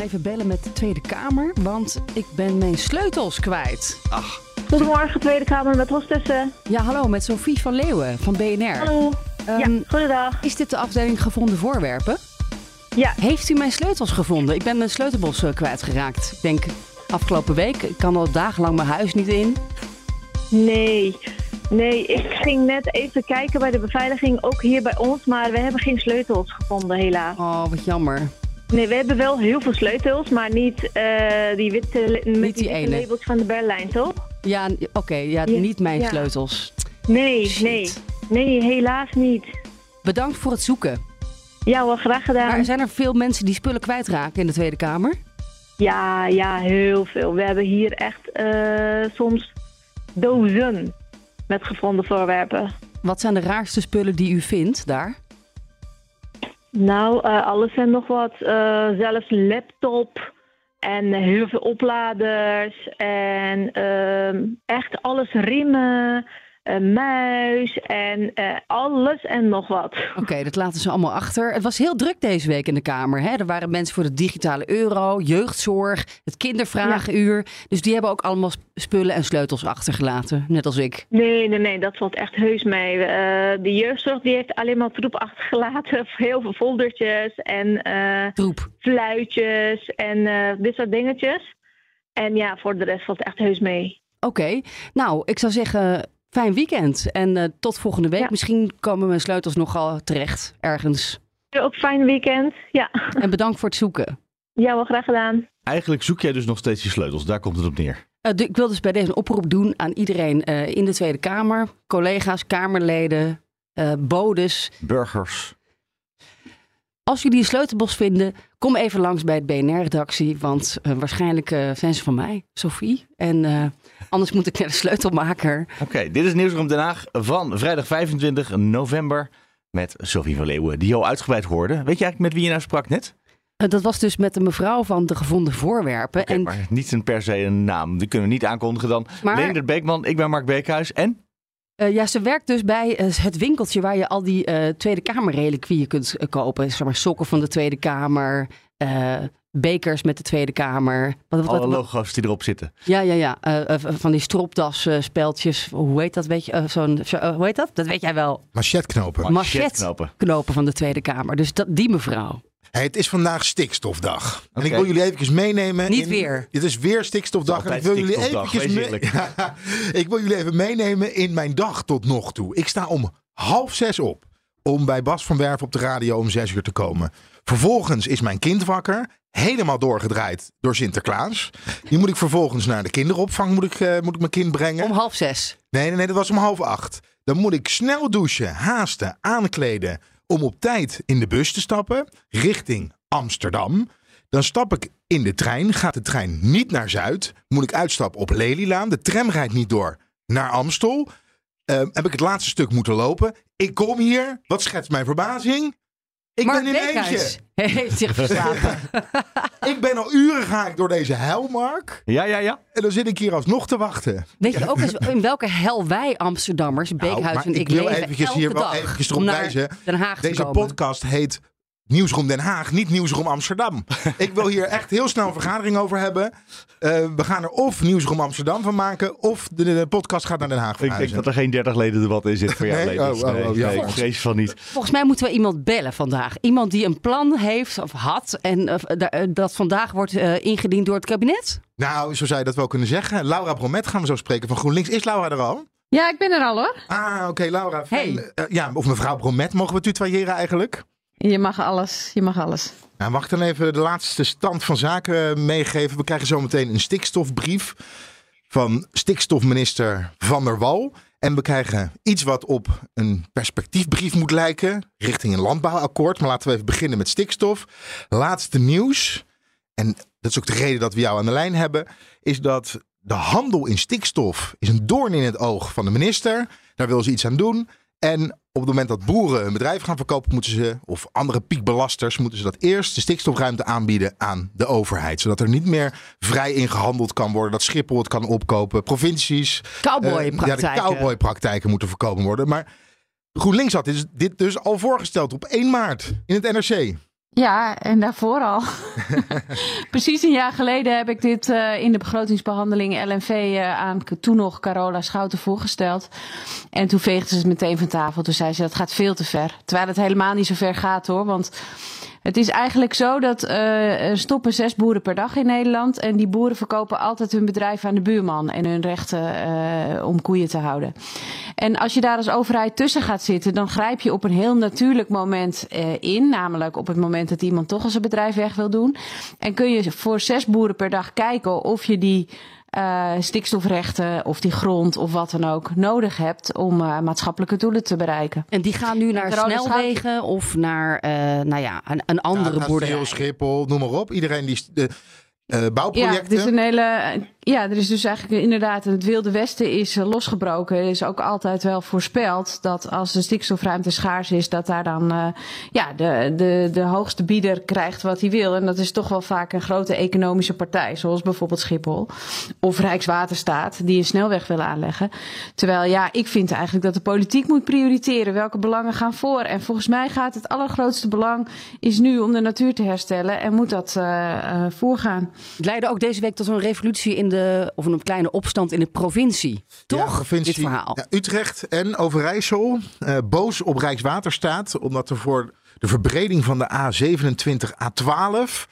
Gaan even bellen met de Tweede Kamer, want ik ben mijn sleutels kwijt. Goedemorgen, Tweede Kamer met hostessen. Ja, hallo, met Sophie van Leeuwen van BNR. Hallo. Ehm, ja, goedendag. Is dit de afdeling gevonden voorwerpen? Ja, Heeft u mijn sleutels gevonden? Ik ben mijn sleutelbos eh, kwijtgeraakt. Ik denk afgelopen week. Ik kan al dagenlang mijn huis niet in. nee. Nee, ik ging net even kijken bij de beveiliging, ook hier bij ons, maar we hebben geen sleutels gevonden, helaas. Oh, wat jammer. Nee, we hebben wel heel veel sleutels, maar niet eh, die witte, met die die witte labels van de Berlijn, toch? Ja, oké, ja, Ja, niet mijn ja. sleutels. Nee, Shit. nee. Nee, helaas niet. Bedankt voor het zoeken. Ja, wel graag gedaan. Maar zijn er veel mensen die spullen kwijtraken in de Tweede Kamer? Ja, ja, heel veel. We hebben hier echt eh, soms dozen met gevonden voorwerpen. Wat zijn de raarste spullen die u vindt daar? Nou, eh, alles en nog wat. Eh, zelfs laptop en heel veel opladers en ehm, echt alles riemen, een muis en eh, alles en nog wat. Oké, dat laten ze allemaal achter. Het was heel druk deze week in de Kamer. Hè? Er waren mensen voor de digitale euro, jeugdzorg, het kindervragenuur. Dus die hebben ook allemaal sp- spullen en sleutels achtergelaten, net als ik. Nee, nee, nee, dat valt echt heus mee. Eh, de jeugdzorg die heeft alleen maar troep achtergelaten. Heel veel foldertjes en eh, fluitjes en dit soort dingetjes. En ja, voor de rest valt echt heus mee. Oké, nou, ik zou zeggen, fijn weekend. En eh, tot volgende week. Ja. Misschien komen mijn sleutels nogal terecht ergens. Ook fijn weekend. Ja, En bedankt voor het zoeken. ja wel graag gedaan. Eigenlijk zoek jij dus nog steeds je sleutels. Daar komt het op neer. Eh, de- ik wil dus bij deze een oproep doen aan iedereen eh, in de Tweede Kamer. Collega's, Kamerleden, eh, bodes. Burgers. Als jullie een sleutelbos vinden, kom even langs bij het BNR-redactie. Want eh, waarschijnlijk eh, zijn ze van mij, Sophie. En eh, anders moet ik naar de sleutelmaker. Oké, dit is Nieuwsroom Den Haag van vrijdag 25 november. Met Sophie van Leeuwen, die je al uitgebreid hoorde. Weet je eigenlijk met wie je nou sprak net? Dat was dus met de mevrouw van de gevonden voorwerpen. En, maar niet een per se een naam. Die kunnen we niet aankondigen dan. Maar- Leendert Beekman, ik ben Mark Beekhuis. En? Eh, ja, ze werkt dus bij eh, het winkeltje waar je al die eh, Tweede Kamer-reliquieën kunt eh, kopen. Zeg maar sokken van de Tweede Kamer, eh, bekers met de Tweede Kamer. Wat, wat- Alle wat- logo's die erop zitten. Ja, ja, ja. Van die stropdas, speltjes. Hoe heet dat? Weet je? Zo'n, zo- hoe heet dat? Dat weet jij wel. Machetknopen. Machetknopen. Knopen van de Tweede Kamer. Dus dat, die mevrouw. Hey, het is vandaag stikstofdag. En ik wil jullie even meenemen. Niet in- weer. Het is weer stikstofdag. En ik wil, jullie eventjes ik wil jullie even meenemen in mijn dag tot nog toe. Ik sta om half zes op. Om bij Bas van Werf op de radio om zes uur te komen. Vervolgens is mijn kind wakker. Helemaal doorgedraaid door Sinterklaas. Die moet ik vervolgens naar de kinderopvang moet ik, eh, moet ik mijn kind brengen. Om half zes. Nee, nee, nee, dat was om half acht. Dan moet ik snel douchen, haasten, aankleden om op tijd in de bus te stappen richting Amsterdam. Dan stap ik in de trein, gaat de trein niet naar Zuid. Moet ik uitstappen op Lelylaan. De tram rijdt niet door naar Amstel. Ehm, heb ik het laatste stuk moeten lopen. Ik kom hier, wat schetst mijn verbazing? Ik Mark ben in eentje. Heeft zich verslapen. Ik ben al uren ga ik door deze hel, Mark. Ja, ja, ja. En dan zit ik hier alsnog te wachten. Weet je ook eens in welke hel wij Amsterdammers, Beekhuis Nou, en ik, ik wil leven eventjes hier wel eventjes erop wijzen. Den Haag te Deze komen. podcast heet Nieuwsroom Den Haag, niet Nieuwsroom Amsterdam. ik wil hier echt heel snel een vergadering over hebben. Eh, we gaan er of Nieuwsroom Amsterdam van maken, of de, de podcast gaat naar Den Haag Ik denk dat er geen 30 leden debat in zit voor jouw Nee? levens. Oh, oh, Nee, oh, ja. nee, ik vrees van niet. Volgens mij moeten we iemand bellen vandaag. Iemand die een plan heeft of had en eh, eh, dat vandaag wordt ingediend door het kabinet. Nou, zo zou je dat wel kunnen zeggen. Laura Bromet gaan we zo spreken van GroenLinks. Is Laura er al? Ja, ik ben er al hoor. Ah, oké, Laura. fijn. Hey. Ja, of mevrouw Bromet mogen we tutoyeren eigenlijk? Je mag alles, je mag alles. Nou, mag dan even de laatste stand van zaken meegeven? We krijgen zometeen een stikstofbrief van stikstofminister Van der Wal. En we krijgen iets wat op een perspectiefbrief moet lijken, richting een landbouwakkoord. Maar laten we even beginnen met stikstof. Laatste nieuws, en dat is ook de reden dat we jou aan de lijn hebben, is dat de handel in stikstof is een doorn in het oog van de minister. Daar wil ze iets aan doen. En op het moment dat boeren hun bedrijf gaan verkopen, moeten ze, of andere piekbelasters, moeten ze dat eerst de stikstofruimte aanbieden aan de overheid. Zodat er niet meer vrij in gehandeld kan worden. Dat Schiphol het kan opkopen. Provincies. Cowboypraktijken. Uh, ja, de cowboypraktijken moeten voorkomen worden. Maar GroenLinks had dit, dit dus al voorgesteld op 1 maart in het NRC. Ja, en daarvoor al. Precies een jaar geleden heb ik dit uh, in de begrotingsbehandeling LNV uh, aan toen nog Carola Schouten voorgesteld. En toen veegde ze het meteen van tafel. Toen zei ze dat gaat veel te ver. Terwijl het helemaal niet zo ver gaat hoor. Want het is eigenlijk zo dat uh, stoppen zes boeren per dag in Nederland. En die boeren verkopen altijd hun bedrijf aan de buurman en hun rechten uh, om koeien te houden. En als je daar als overheid tussen gaat zitten, dan grijp je op een heel natuurlijk moment uh, in. Namelijk op het moment dat iemand toch al zijn bedrijf weg wil doen. En kun je voor zes boeren per dag kijken of je die uh, stikstofrechten of die grond of wat dan ook nodig hebt om uh, maatschappelijke doelen te bereiken. En die gaan nu naar snelwegen of naar uh, nou ja, een, een andere ja, boerderij? Schiphol, noem maar op. Iedereen die de, bouwprojecten. Ja, het is een hele ja, er is dus eigenlijk inderdaad, het Wilde Westen is uh, losgebroken. Er is ook altijd wel voorspeld dat als de stikstofruimte schaars is, dat daar dan uh, ja, de, de, de hoogste bieder krijgt wat hij wil. En dat is toch wel vaak een grote economische partij, zoals bijvoorbeeld Schiphol of Rijkswaterstaat, die een snelweg willen aanleggen. Terwijl ja, ik vind eigenlijk dat de politiek moet prioriteren welke belangen gaan voor. En volgens mij gaat het allergrootste belang is nu om de natuur te herstellen en moet dat uh, voorgaan. Het leidde ook deze week tot een revolutie in de, of een kleine opstand in de provincie. Toch? Ja, provincie, dit verhaal. Ja, Utrecht en Overijssel uh, boos op Rijkswaterstaat. Omdat er voor de verbreding van de A27, A12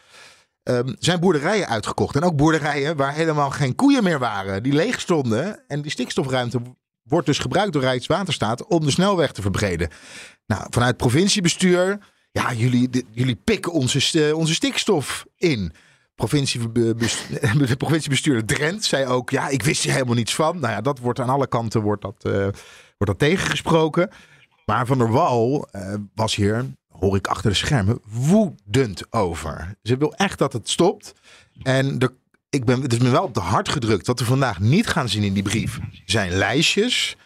um, zijn boerderijen uitgekocht. En ook boerderijen waar helemaal geen koeien meer waren. Die leeg stonden. En die stikstofruimte wordt dus gebruikt door Rijkswaterstaat om de snelweg te verbreden. Nou, vanuit provinciebestuur. Ja, jullie, de, jullie pikken onze, onze stikstof in de provinciebestuurder Drent zei ook: Ja, ik wist er helemaal niets van. Nou ja, dat wordt aan alle kanten wordt dat, uh, wordt dat tegengesproken. Maar Van der Wal uh, was hier, hoor ik achter de schermen, woedend over. Ze wil echt dat het stopt. En de, ik ben, het is me wel op de hart gedrukt. Wat we vandaag niet gaan zien in die brief zijn lijstjes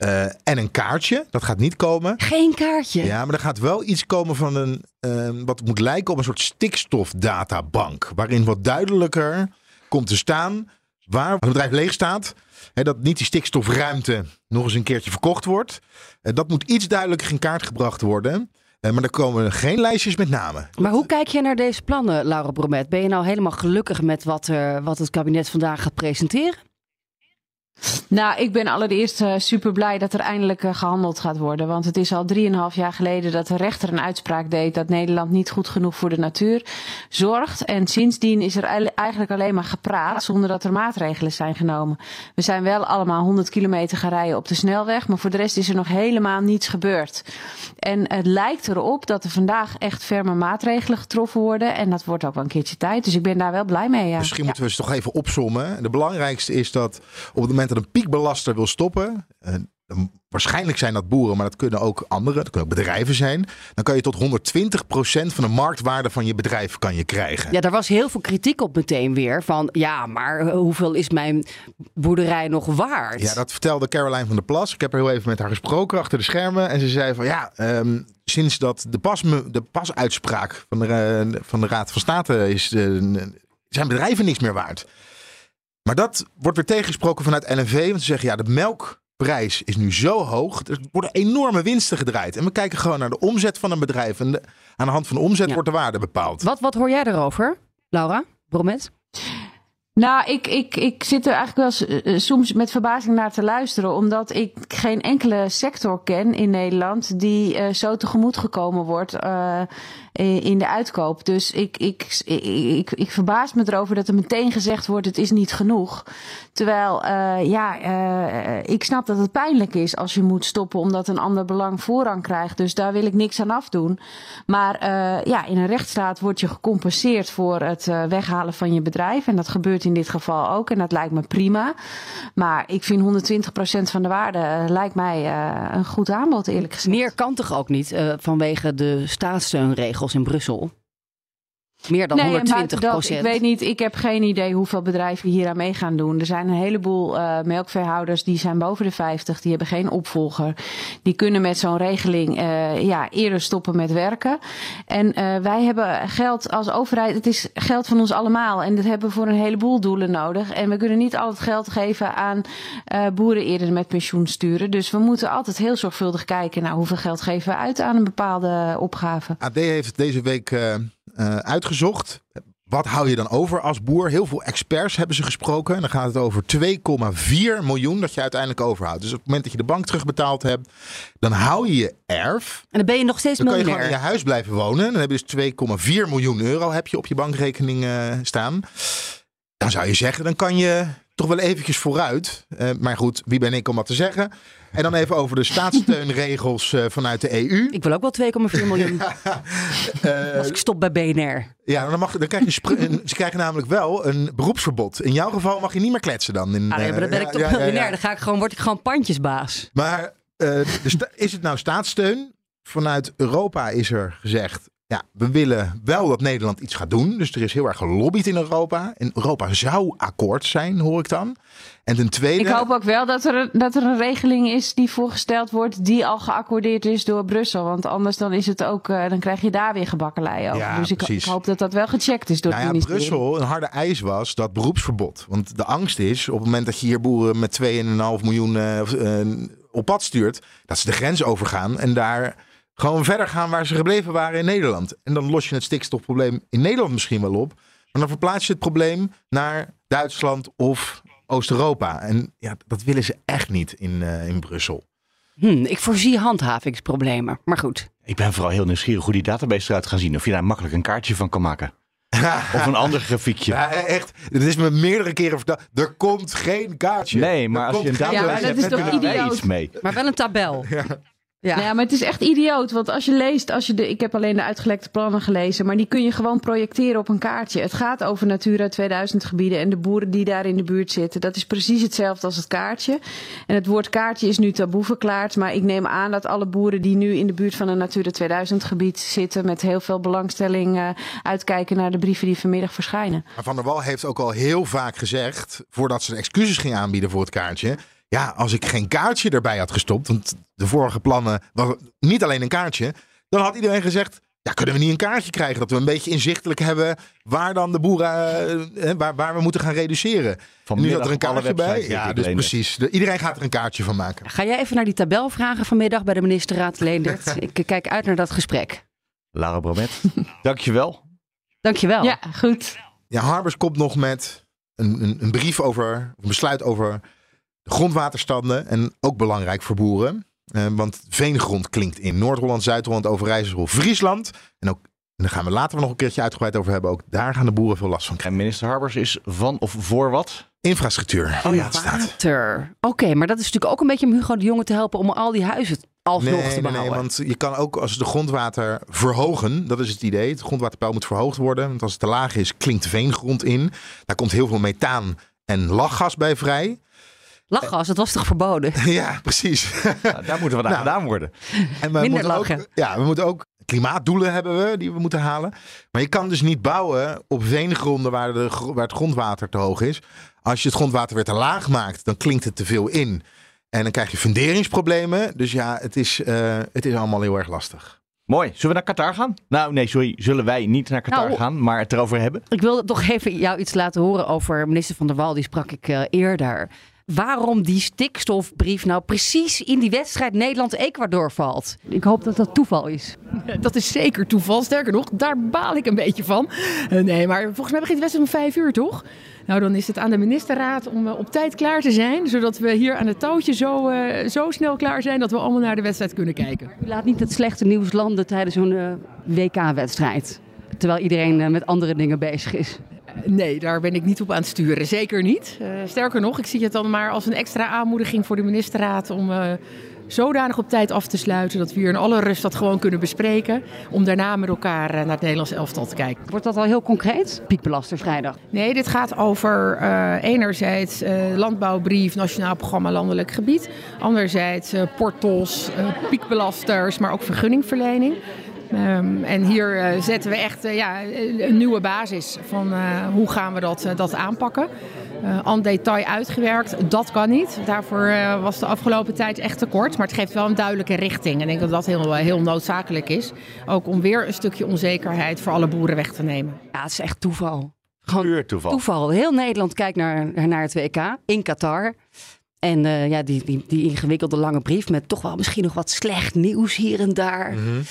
uh, en een kaartje. Dat gaat niet komen. Geen kaartje. Ja, maar er gaat wel iets komen van een. Uh, wat moet lijken op een soort stikstofdatabank. Waarin wat duidelijker komt te staan. Waar het bedrijf leeg staat. Hè, dat niet die stikstofruimte nog eens een keertje verkocht wordt. Uh, dat moet iets duidelijker in kaart gebracht worden. Uh, maar er komen geen lijstjes met namen. Maar hoe kijk je naar deze plannen, Laura Bromet? Ben je nou helemaal gelukkig met wat, wat het kabinet vandaag gaat presenteren? Nou, ik ben allereerst uh, super blij dat er eindelijk uh, gehandeld gaat worden. Want het is al drieënhalf jaar geleden dat de rechter een uitspraak deed dat Nederland niet goed genoeg voor de natuur zorgt. En sindsdien is er eigenlijk alleen maar gepraat zonder dat er maatregelen zijn genomen. We zijn wel allemaal 100 kilometer gaan rijden op de snelweg, maar voor de rest is er nog helemaal niets gebeurd. En het lijkt erop dat er vandaag echt ferme maatregelen getroffen worden. En dat wordt ook wel een keertje tijd. Dus ik ben daar wel blij mee. Ja. Misschien moeten we ze toch even opzommen. De belangrijkste is dat op het moment dat een piekbelaster wil stoppen. Uh, waarschijnlijk zijn dat boeren, maar dat kunnen ook anderen. Dat kunnen ook bedrijven zijn. Dan kan je tot 120% van de marktwaarde van je bedrijf kan je krijgen. Ja, daar was heel veel kritiek op meteen weer. Van ja, maar hoeveel is mijn boerderij nog waard? Ja, dat vertelde Caroline van der Plas. Ik heb er heel even met haar gesproken achter de schermen. En ze zei van ja, um, sinds dat de, pas, de pasuitspraak van de, uh, van de Raad van State is, uh, zijn bedrijven niks meer waard. Maar dat wordt weer tegengesproken vanuit NNV. Want ze zeggen ja, de melkprijs is nu zo hoog. Er worden enorme winsten gedraaid. En we kijken gewoon naar de omzet van een bedrijf. En de, aan de hand van de omzet ja. wordt de waarde bepaald. Wat, wat hoor jij erover, Laura Bromet? Nou, ik, ik, ik zit er eigenlijk wel uh, soms met verbazing naar te luisteren, omdat ik geen enkele sector ken in Nederland die uh, zo tegemoet gekomen wordt uh, in de uitkoop. Dus ik, ik, ik, ik, verbaas me erover dat er meteen gezegd wordt: het is niet genoeg. Terwijl, ja, ik snap dat het pijnlijk is als je moet stoppen omdat een ander belang voorrang krijgt. Dus daar wil ik niks aan afdoen. Maar ja, in een rechtsstaat word je gecompenseerd voor het weghalen van je bedrijf. En dat gebeurt in dit geval ook. En dat lijkt me prima. Maar ik vind 120% van de waarde uh, lijkt mij uh, een goed aanbod, eerlijk gezegd. Meer kan toch ook niet uh, vanwege de staatssteunregels in Brussel? Meer dan nee, 120 dat, Ik weet niet, ik heb geen idee hoeveel bedrijven hier aan mee gaan doen. Er zijn een heleboel uh, melkveehouders die zijn boven de 50, die hebben geen opvolger. Die kunnen met zo'n regeling uh, ja, eerder stoppen met werken. En uh, wij hebben geld als overheid, het is geld van ons allemaal. En dat hebben we voor een heleboel doelen nodig. En we kunnen niet al het geld geven aan boeren eerder met pensioen sturen. Dus we moeten altijd heel zorgvuldig kijken naar hoeveel geld geven we uit aan een bepaalde opgave. AD heeft deze week uh, uitgezocht. Wat hou je dan over als boer? Heel veel experts hebben ze gesproken. En dan gaat het over 2,4 miljoen dat je uiteindelijk overhoudt. Dus op het moment dat je de bank terugbetaald hebt, dan hou je je erf. En dan ben je nog steeds Dan kan je miljonair. gewoon in je huis blijven wonen. Dan heb je dus 2,4 miljoen euro heb je op je bankrekening uh, staan. Dan zou je zeggen, dan kan je toch wel eventjes vooruit. Uh, maar goed, wie ben ik om wat te zeggen? En dan even over de staatssteunregels uh, vanuit de EU. Ik wil ook wel 2,4 miljoen. uh, Als ik stop bij BNR. Ja, dan, mag, dan krijg je ze krijgen namelijk wel een beroepsverbod. In jouw geval mag je niet meer kletsen dan. In, ah, nee, maar dan ben ik toch miljonair. Ja, ja, dan ga ik gewoon, word ik gewoon pandjesbaas. Maar is het nou staatssteun? Vanuit Europa is er gezegd, ja, we willen wel dat Nederland iets gaat doen. Dus er is heel erg gelobbyd in Europa. En Europa zou akkoord zijn, hoor ik dan. En ten tweede... Ik hoop ook wel dat er, dat er een regeling is die voorgesteld wordt... die al geaccordeerd is door Brussel. Want anders dan is het ook... Uh, dan krijg je daar weer gebakkelei over. Ja, dus ik, ik, hoop dat dat wel gecheckt is door nou het ja, ministerie. Brussel, een harde eis was dat beroepsverbod. Want de angst is, op het moment dat je hier boeren met 2,5 miljoen uh, uh, op pad stuurt... dat ze de grens overgaan en daar gewoon verder gaan waar ze gebleven waren in Nederland. En dan los je het stikstofprobleem in Nederland misschien wel op. Maar dan verplaats je het probleem naar Duitsland of Oost-Europa. En ja, dat willen ze echt niet in, uh, in Brussel. Hm, ik voorzie handhavingsproblemen, maar goed. Ik ben vooral heel nieuwsgierig hoe die database eruit gaan zien. Of je daar makkelijk een kaartje van kan maken. of een ander grafiekje. Ja, echt. Het is me meerdere keren verteld. Er komt geen kaartje. Nee, maar er als je een database ja, hebt, is toch kunnen wij idioot? iets mee. Maar wel een tabel. Ja. Ja. Nou ja, maar het is echt idioot. Want als je leest, als je de, ik heb alleen de uitgelekte plannen gelezen, maar die kun je gewoon projecteren op een kaartje. Het gaat over Natura 2000 gebieden en de boeren die daar in de buurt zitten. Dat is precies hetzelfde als het kaartje. En het woord kaartje is nu taboe verklaard. Maar ik neem aan dat alle boeren die nu in de buurt van een Natura 2000 gebied zitten, met heel veel belangstelling uh, uitkijken naar de brieven die vanmiddag verschijnen. Maar Van der Wal heeft ook al heel vaak gezegd, voordat ze excuses ging aanbieden voor het kaartje. Ja, als ik geen kaartje erbij had gestopt, want de vorige plannen was niet alleen een kaartje, dan had iedereen gezegd, ja, kunnen we niet een kaartje krijgen dat we een beetje inzichtelijk hebben waar dan de boeren, eh, waar, waar we moeten gaan reduceren. En nu zat er een kaartje bij. Ja, dus precies. De, iedereen gaat er een kaartje van maken. Ga jij even naar die tabel vragen vanmiddag bij de ministerraad Leendert? ik kijk uit naar dat gesprek. Lara Bromet, dankjewel. Dankjewel. Ja, goed. Ja, Harbers komt nog met een, een, een brief over, een besluit over de grondwaterstanden en ook belangrijk voor boeren. Uh, want veengrond klinkt in Noord-Holland, Zuid-Holland, Overijssel, Friesland. En ook, en daar gaan we later nog een keertje uitgebreid over hebben. Ook daar gaan de boeren veel last van krijgen. En minister Harbers is van of voor wat? Infrastructuur. Oh ja, het water. Oké, okay, maar dat is natuurlijk ook een beetje om Hugo de Jonge te helpen om al die huizen alsnog nee, te behouden. Nee, want je kan ook als de grondwater verhogen, dat is het idee. Het grondwaterpeil moet verhoogd worden. Want als het te laag is, klinkt veengrond in. Daar komt heel veel methaan en lachgas bij vrij. Lachgas, dat was toch verboden? Ja, precies. Nou, daar moet wat aan nou, gedaan worden. En we Minder moeten lachen. Ook, ja, we moeten ook klimaatdoelen hebben we die we moeten halen. Maar je kan dus niet bouwen op veengronden waar, de, waar het grondwater te hoog is. Als je het grondwater weer te laag maakt, dan klinkt het te veel in. En dan krijg je funderingsproblemen. Dus ja, het is, uh, het is allemaal heel erg lastig. Mooi. Zullen we naar Qatar gaan? Nou, nee, sorry. Zullen wij niet naar Qatar Nou, gaan, maar het erover hebben? Ik wil toch even jou iets laten horen over minister Van der Wal. Die sprak ik uh, eerder. Waarom die stikstofbrief nou precies in die wedstrijd Nederland-Ecuador valt. Ik hoop dat dat toeval is. Dat is zeker toeval. Sterker nog, daar baal ik een beetje van. Uh, nee, maar volgens mij begint de wedstrijd om vijf uur, toch? Nou, dan is het aan de ministerraad om uh, op tijd klaar te zijn. Zodat we hier aan het touwtje zo, uh, zo snel klaar zijn dat we allemaal naar de wedstrijd kunnen kijken. U laat niet het slechte nieuws landen tijdens zo'n WK-wedstrijd. Terwijl iedereen met andere dingen bezig is. Nee, daar ben ik niet op aan het sturen. Zeker niet. Uh, sterker nog, ik zie het dan maar als een extra aanmoediging voor de ministerraad om uh, zodanig op tijd af te sluiten dat we hier in alle rust dat gewoon kunnen bespreken. Om daarna met elkaar eh, naar het Nederlands elftal te kijken. Wordt dat al heel concreet? Piekbelaster vrijdag. Nee, dit gaat over uh, enerzijds uh, landbouwbrief, nationaal programma landelijk gebied. Anderzijds uh, portals, piekbelasters, maar ook vergunningverlening. Um, en hier uh, zetten we echt uh, ja, een nieuwe basis van uh, hoe gaan we dat, dat aanpakken. en detail uitgewerkt, dat kan niet. Daarvoor was de afgelopen tijd echt te kort. Maar het geeft wel een duidelijke richting. En ik denk dat dat heel, heel noodzakelijk is. Ook om weer een stukje onzekerheid voor alle boeren weg te nemen. Ja, het is echt toeval. Gewoon Puur toeval. toeval. Heel Nederland kijkt naar, naar het WK in Qatar. En uh, ja, die, die, die ingewikkelde lange brief met toch wel misschien nog wat slecht nieuws hier en daar. Mm -hmm.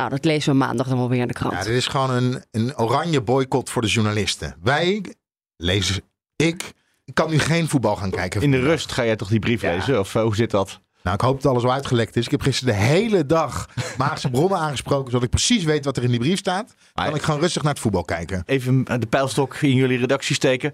Nou, dat lezen we maandag dan wel weer in de krant. Ja, dit is gewoon een, een oranje boycott voor de journalisten. Wij, lezen, ik, ik kan nu geen voetbal gaan kijken. In de rust ga jij toch die brief ja. lezen? Of uh, hoe zit dat? Nou, ik hoop dat alles wel uitgelekt is. Ik heb gisteren de hele dag Maagse bronnen aangesproken, zodat ik precies weet wat er in die brief staat. Dan kan ik gewoon rustig naar het voetbal kijken. Even de pijlstok in jullie redactie steken.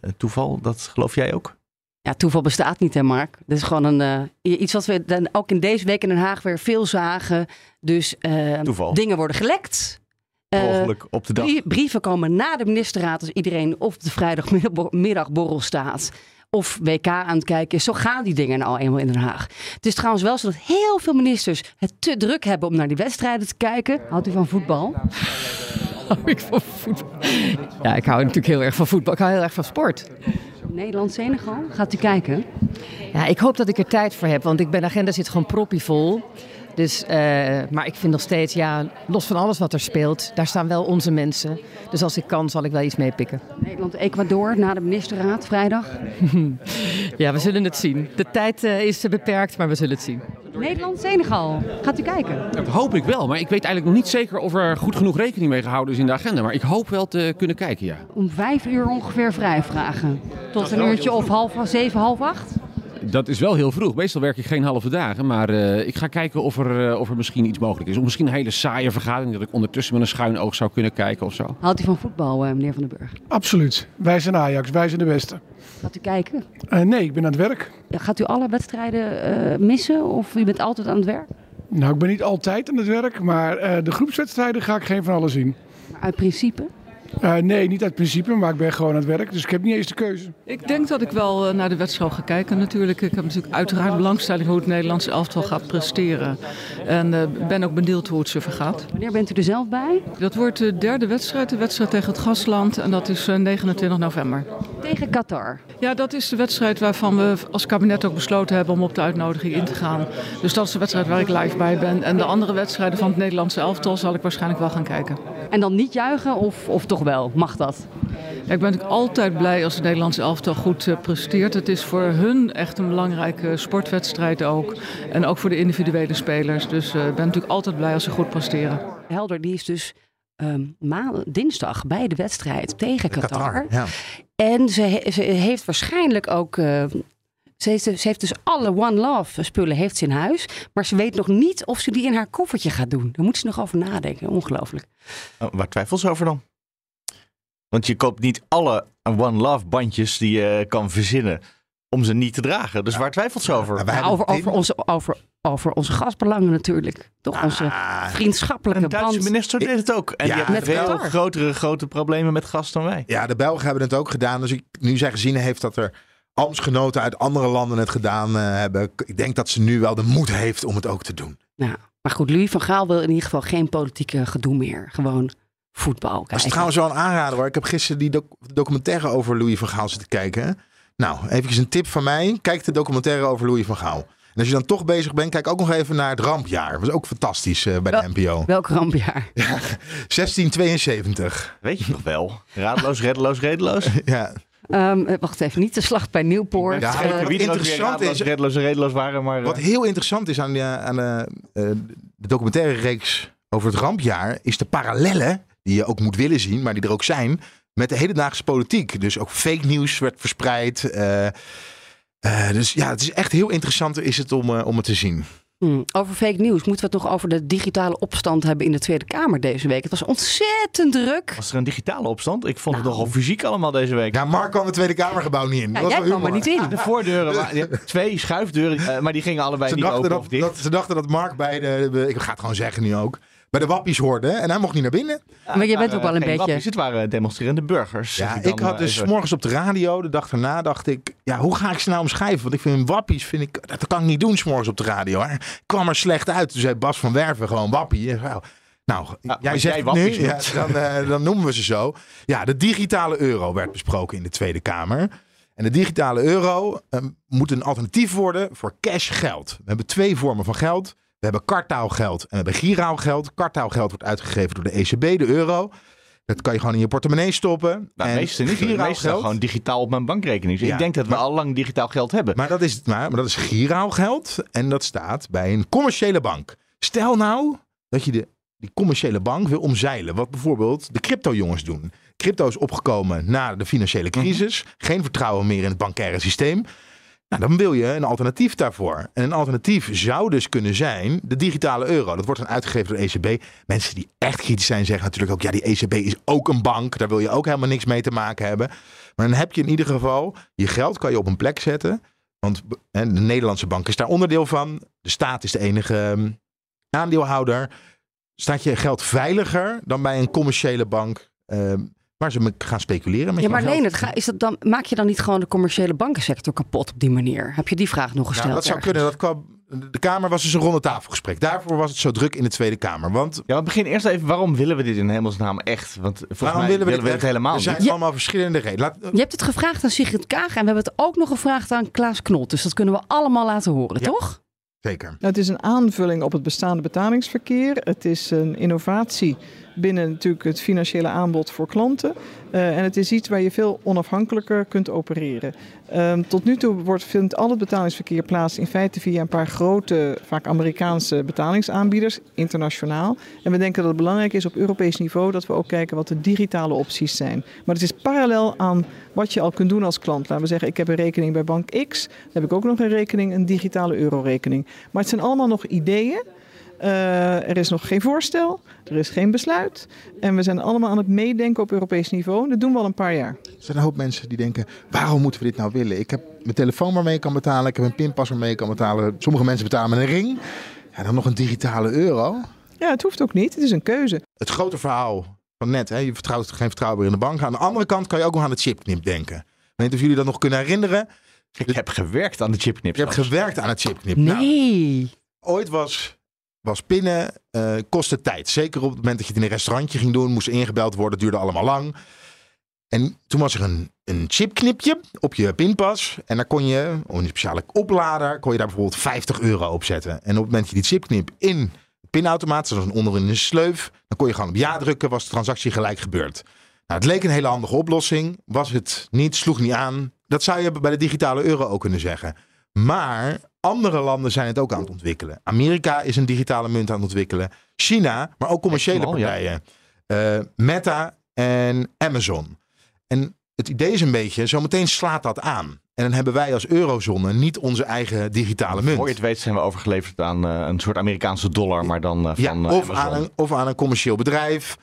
Uh, toeval, dat geloof jij ook? Ja, toeval bestaat niet, hè, Mark? Dat is gewoon een, uh, iets wat we dan ook in deze week in Den Haag weer veel zagen. Dus uh, dingen worden gelekt. Uh, op de dag. Brieven komen na de ministerraad als iedereen op de vrijdagmiddagborrel staat. Of WK aan het kijken is. Zo gaan die dingen nou eenmaal in Den Haag. Het is trouwens wel zo dat heel veel ministers het te druk hebben om naar die wedstrijden te kijken. Houdt u van voetbal? Hou ik van voetbal? Ja, ik hou natuurlijk heel erg van voetbal. Ik hou heel erg van sport. Nederland-Senegal. Gaat u kijken? Ja, ik hoop dat ik er tijd voor heb, want ik ben agenda zit gewoon proppievol. Dus, uh, maar ik vind nog steeds, ja, los van alles wat er speelt, daar staan wel onze mensen. Dus als ik kan, zal ik wel iets meepikken. Nederland-Ecuador na de ministerraad vrijdag? ja, we zullen het zien. De tijd uh, is beperkt, maar we zullen het zien. Nederland-Senegal. Gaat u kijken? Dat hoop ik wel, maar ik weet eigenlijk nog niet zeker of er goed genoeg rekening mee gehouden is in de agenda. Maar ik hoop wel te kunnen kijken, ja. Om vijf uur ongeveer vrijvragen. Tot een uurtje of half zeven, half acht? Dat is wel heel vroeg. Meestal werk ik geen halve dagen. Maar uh, ik ga kijken of er, uh, of er misschien iets mogelijk is. Of misschien een hele saaie vergadering. Dat ik ondertussen met een schuin oog zou kunnen kijken of zo. Houdt u van voetbal, uh, meneer Van den Burg? Absoluut. Wij zijn Ajax. Wij zijn de beste. Gaat u kijken? nee, ik ben aan het werk. Gaat u alle wedstrijden missen? Of u bent altijd aan het werk? Nou, ik ben niet altijd aan het werk. Maar de groepswedstrijden ga ik geen van alle zien. Maar uit principe? Uh, nee, niet uit principe, maar ik ben gewoon aan het werk. Dus ik heb niet eens de keuze. Ik denk dat ik wel uh, naar de wedstrijd ga kijken natuurlijk. Ik heb natuurlijk uiteraard belangstelling hoe het Nederlandse elftal gaat presteren. En uh, ben ook benieuwd hoe het ze vergaat. Wanneer bent u er zelf bij? Dat wordt de derde wedstrijd. De wedstrijd tegen het Gastland. En dat is 29 november. Tegen Qatar? Ja, dat is de wedstrijd waarvan we als kabinet ook besloten hebben om op de uitnodiging in te gaan. Dus dat is de wedstrijd waar ik live bij ben. En de andere wedstrijden van het Nederlandse elftal zal ik waarschijnlijk wel gaan kijken. En dan niet juichen of, of toch wel? Mag dat? Ja, ik ben natuurlijk altijd blij als het Nederlandse elftal goed uh, presteert. Het is voor hun echt een belangrijke sportwedstrijd ook. En ook voor de individuele spelers. Dus uh, ik ben natuurlijk altijd blij als ze goed presteren. Helder, die is dus um, dinsdag bij de wedstrijd tegen Qatar. Qatar ja. En ze, ze, heeft waarschijnlijk ook... Uh, ze heeft, ze heeft, dus alle One Love spullen heeft ze in huis. Maar ze weet nog niet of ze die in haar koffertje gaat doen. Daar moet ze nog over nadenken. Ongelooflijk. Oh, waar twijfelt ze over dan? Want je koopt niet alle One Love bandjes die je kan verzinnen om ze niet te dragen. Dus waar twijfelt ze over? Ja, over, over, onze, over, over onze gasbelangen natuurlijk. Toch onze vriendschappelijke Een Duitse band. minister deed het ook. En Ja, die heeft met veel grotere grote problemen met gas dan wij. Ja, de Belgen hebben het ook gedaan. Dus ik, nu zij gezien heeft dat er ambtsgenoten uit andere landen het gedaan eh, hebben. Ik denk dat ze nu wel de moed heeft om het ook te doen. Ja, maar goed, Louis van Gaal wil in ieder geval geen politieke gedoe meer. Gewoon voetbal Dat is kijken. trouwens wel een aanrader hoor. Ik heb gisteren die doc- documentaire over Louis van Gaal zitten kijken. Nou, even een tip van mij. Kijk de documentaire over Louis van Gaal. En als je dan toch bezig bent, kijk ook nog even naar het rampjaar. Dat was ook fantastisch eh, bij de NPO. Welk rampjaar? 1672. Weet je nog wel? Raadloos, reddeloos, redeloos. Ja, Ehm, eh, wacht even, niet de slag bij Nieuwpoort. Ja, wat er interessant is- reddeloos redeloos waren. Maar, Wat eh, heel interessant is aan, de, aan de, eh, de documentaire reeks over het rampjaar, is de parallellen die je ook moet willen zien, maar die er ook zijn, met de hedendaagse politiek. Dus ook fake nieuws werd verspreid. eh, eh, dus ja, het is echt heel interessant is het om, eh, om het te zien. Hmm. Over fake nieuws moeten we het nog over de digitale opstand hebben in de Tweede Kamer deze week. Het was ontzettend druk. Was er een digitale opstand? Ik vond Nou. het nogal fysiek allemaal deze week. Ja, Mark kwam het Tweede Kamergebouw niet in. Ja, Dat was jij kwam er niet in. De voordeuren, hebt twee schuifdeuren, maar die gingen allebei Ze niet dachten, open dat, of dicht. dat, ze dachten dat Mark bij de- ik ga het gewoon zeggen nu ook, bij de wappies hoorde en hij mocht niet naar binnen. Maar je bent ook wel een geen beetje... wappies, het waren demonstrerende burgers. Ja, dan, ik had eh, dus even. morgens op de radio, de dag daarna, dacht ik, ja, hoe ga ik ze nou omschrijven? Want ik vind wappies, vind ik, dat kan ik niet doen, 's morgens op de radio. Hè. Ik kwam er slecht uit. Toen zei Bas van Werven gewoon wappie. Zei, Nou, Ja, jij zegt jij nu, ja, dan, eh, dan noemen we ze zo. Ja, de digitale euro werd besproken in de Tweede Kamer. En de digitale euro eh, moet een alternatief worden voor cash geld. We hebben twee vormen van geld. We hebben kartaalgeld en we hebben giraalgeld. Kartaalgeld wordt uitgegeven door de ECB, de euro. Dat kan je gewoon in je portemonnee stoppen. Nou, en meeste niet. giraalgeld- gewoon digitaal op mijn bankrekening. Dus Ja, ik denk dat we al lang digitaal geld hebben. Maar dat is, maar, maar dat is giraalgeld en dat staat bij een commerciële bank. Stel nou dat je de, die commerciële bank wil omzeilen. Wat bijvoorbeeld de crypto-jongens doen. Crypto is opgekomen na de financiële crisis. Geen vertrouwen meer in het bankaire systeem. Nou, dan wil je een alternatief daarvoor. En een alternatief zou dus kunnen zijn de digitale euro. Dat wordt dan uitgegeven door de ECB. Mensen die echt kritisch zijn zeggen natuurlijk ook... ja, die ECB is ook een bank. Daar wil je ook helemaal niks mee te maken hebben. Maar dan heb je in ieder geval... je geld kan je op een plek zetten... Want de Nederlandse bank is daar onderdeel van. De staat is de enige ehm, aandeelhouder. Staat je geld veiliger dan bij een commerciële bank ehm, waar ze me gaan speculeren met Ja, maar ga, is dat dan, maak je dan niet gewoon de commerciële bankensector kapot op die manier? Heb je die vraag nog gesteld? Nou, dat zou ergens? kunnen. Dat kwam, de Kamer was dus een ronde tafelgesprek. Daarvoor was het zo druk in de Tweede Kamer. Want Ja, we beginnen eerst even, waarom willen we dit in hemelsnaam echt? Want volgens waarom mij willen we willen we echt? helemaal Er zijn niet. allemaal verschillende redenen. Laat, Je hebt het gevraagd aan Sigrid Kaag en we hebben het ook nog gevraagd aan Klaas Knot. Dus dat kunnen we allemaal laten horen, Ja. toch? zeker. Nou, het is een aanvulling op het bestaande betalingsverkeer. Het is een innovatie binnen natuurlijk het financiële aanbod voor klanten. Eh, en het is iets waar je veel onafhankelijker kunt opereren. Ehm, tot nu toe wordt, vindt al het betalingsverkeer plaats in feite via een paar grote, vaak Amerikaanse betalingsaanbieders, internationaal. En we denken dat het belangrijk is op Europees niveau dat we ook kijken wat de digitale opties zijn. Maar het is parallel aan wat je al kunt doen als klant. Laten we zeggen, ik heb een rekening bij bank X. Dan heb ik ook nog een rekening, een digitale eurorekening. Maar het zijn allemaal nog ideeën. Eh, er is nog geen voorstel, er is geen besluit. En we zijn allemaal aan het meedenken op Europees niveau. Dat doen we al een paar jaar. Er zijn een hoop mensen die denken, waarom moeten we dit nou willen? Ik heb mijn telefoon waarmee ik kan betalen. Ik heb een pinpas waarmee ik kan betalen. Sommige mensen betalen met een ring. Ja, dan nog een digitale euro. Ja, het hoeft ook niet. Het is een keuze. Het grote verhaal van net, hè, je vertrouwt geen vertrouwen meer in de bank. Aan de andere kant kan je ook nog aan het chipknip denken. Ik weet niet of jullie dat nog kunnen herinneren. Ik heb gewerkt aan de chipknips. Je hebt gewerkt aan het chipknip. Nou, Nee. ooit was, was pinnen, eh kostte tijd. Zeker op het moment dat je het in een restaurantje ging doen, moest ingebeld worden, duurde allemaal lang. En toen was er een, een chipknipje op je pinpas. En daar kon je, op een speciale oplader, kon je daar bijvoorbeeld 50 euro op zetten. En op het moment dat je die chipknip in de pinautomaat, zoals onderin een sleuf, dan kon je gewoon op ja drukken, was de transactie gelijk gebeurd. Nou, het leek een hele handige oplossing. Was het niet, sloeg niet aan. Dat zou je bij de digitale euro ook kunnen zeggen. Maar andere landen zijn het ook aan het ontwikkelen. Amerika is een digitale munt aan het ontwikkelen. China, maar ook commerciële partijen. Eh, Meta en Amazon. En het idee is een beetje, zometeen slaat dat aan. En dan hebben wij als eurozone niet onze eigen digitale munt. Voor je het weet zijn we overgeleverd aan eh, een soort Amerikaanse dollar, maar dan eh, van of, Amazon. aan een, of aan een commercieel bedrijf.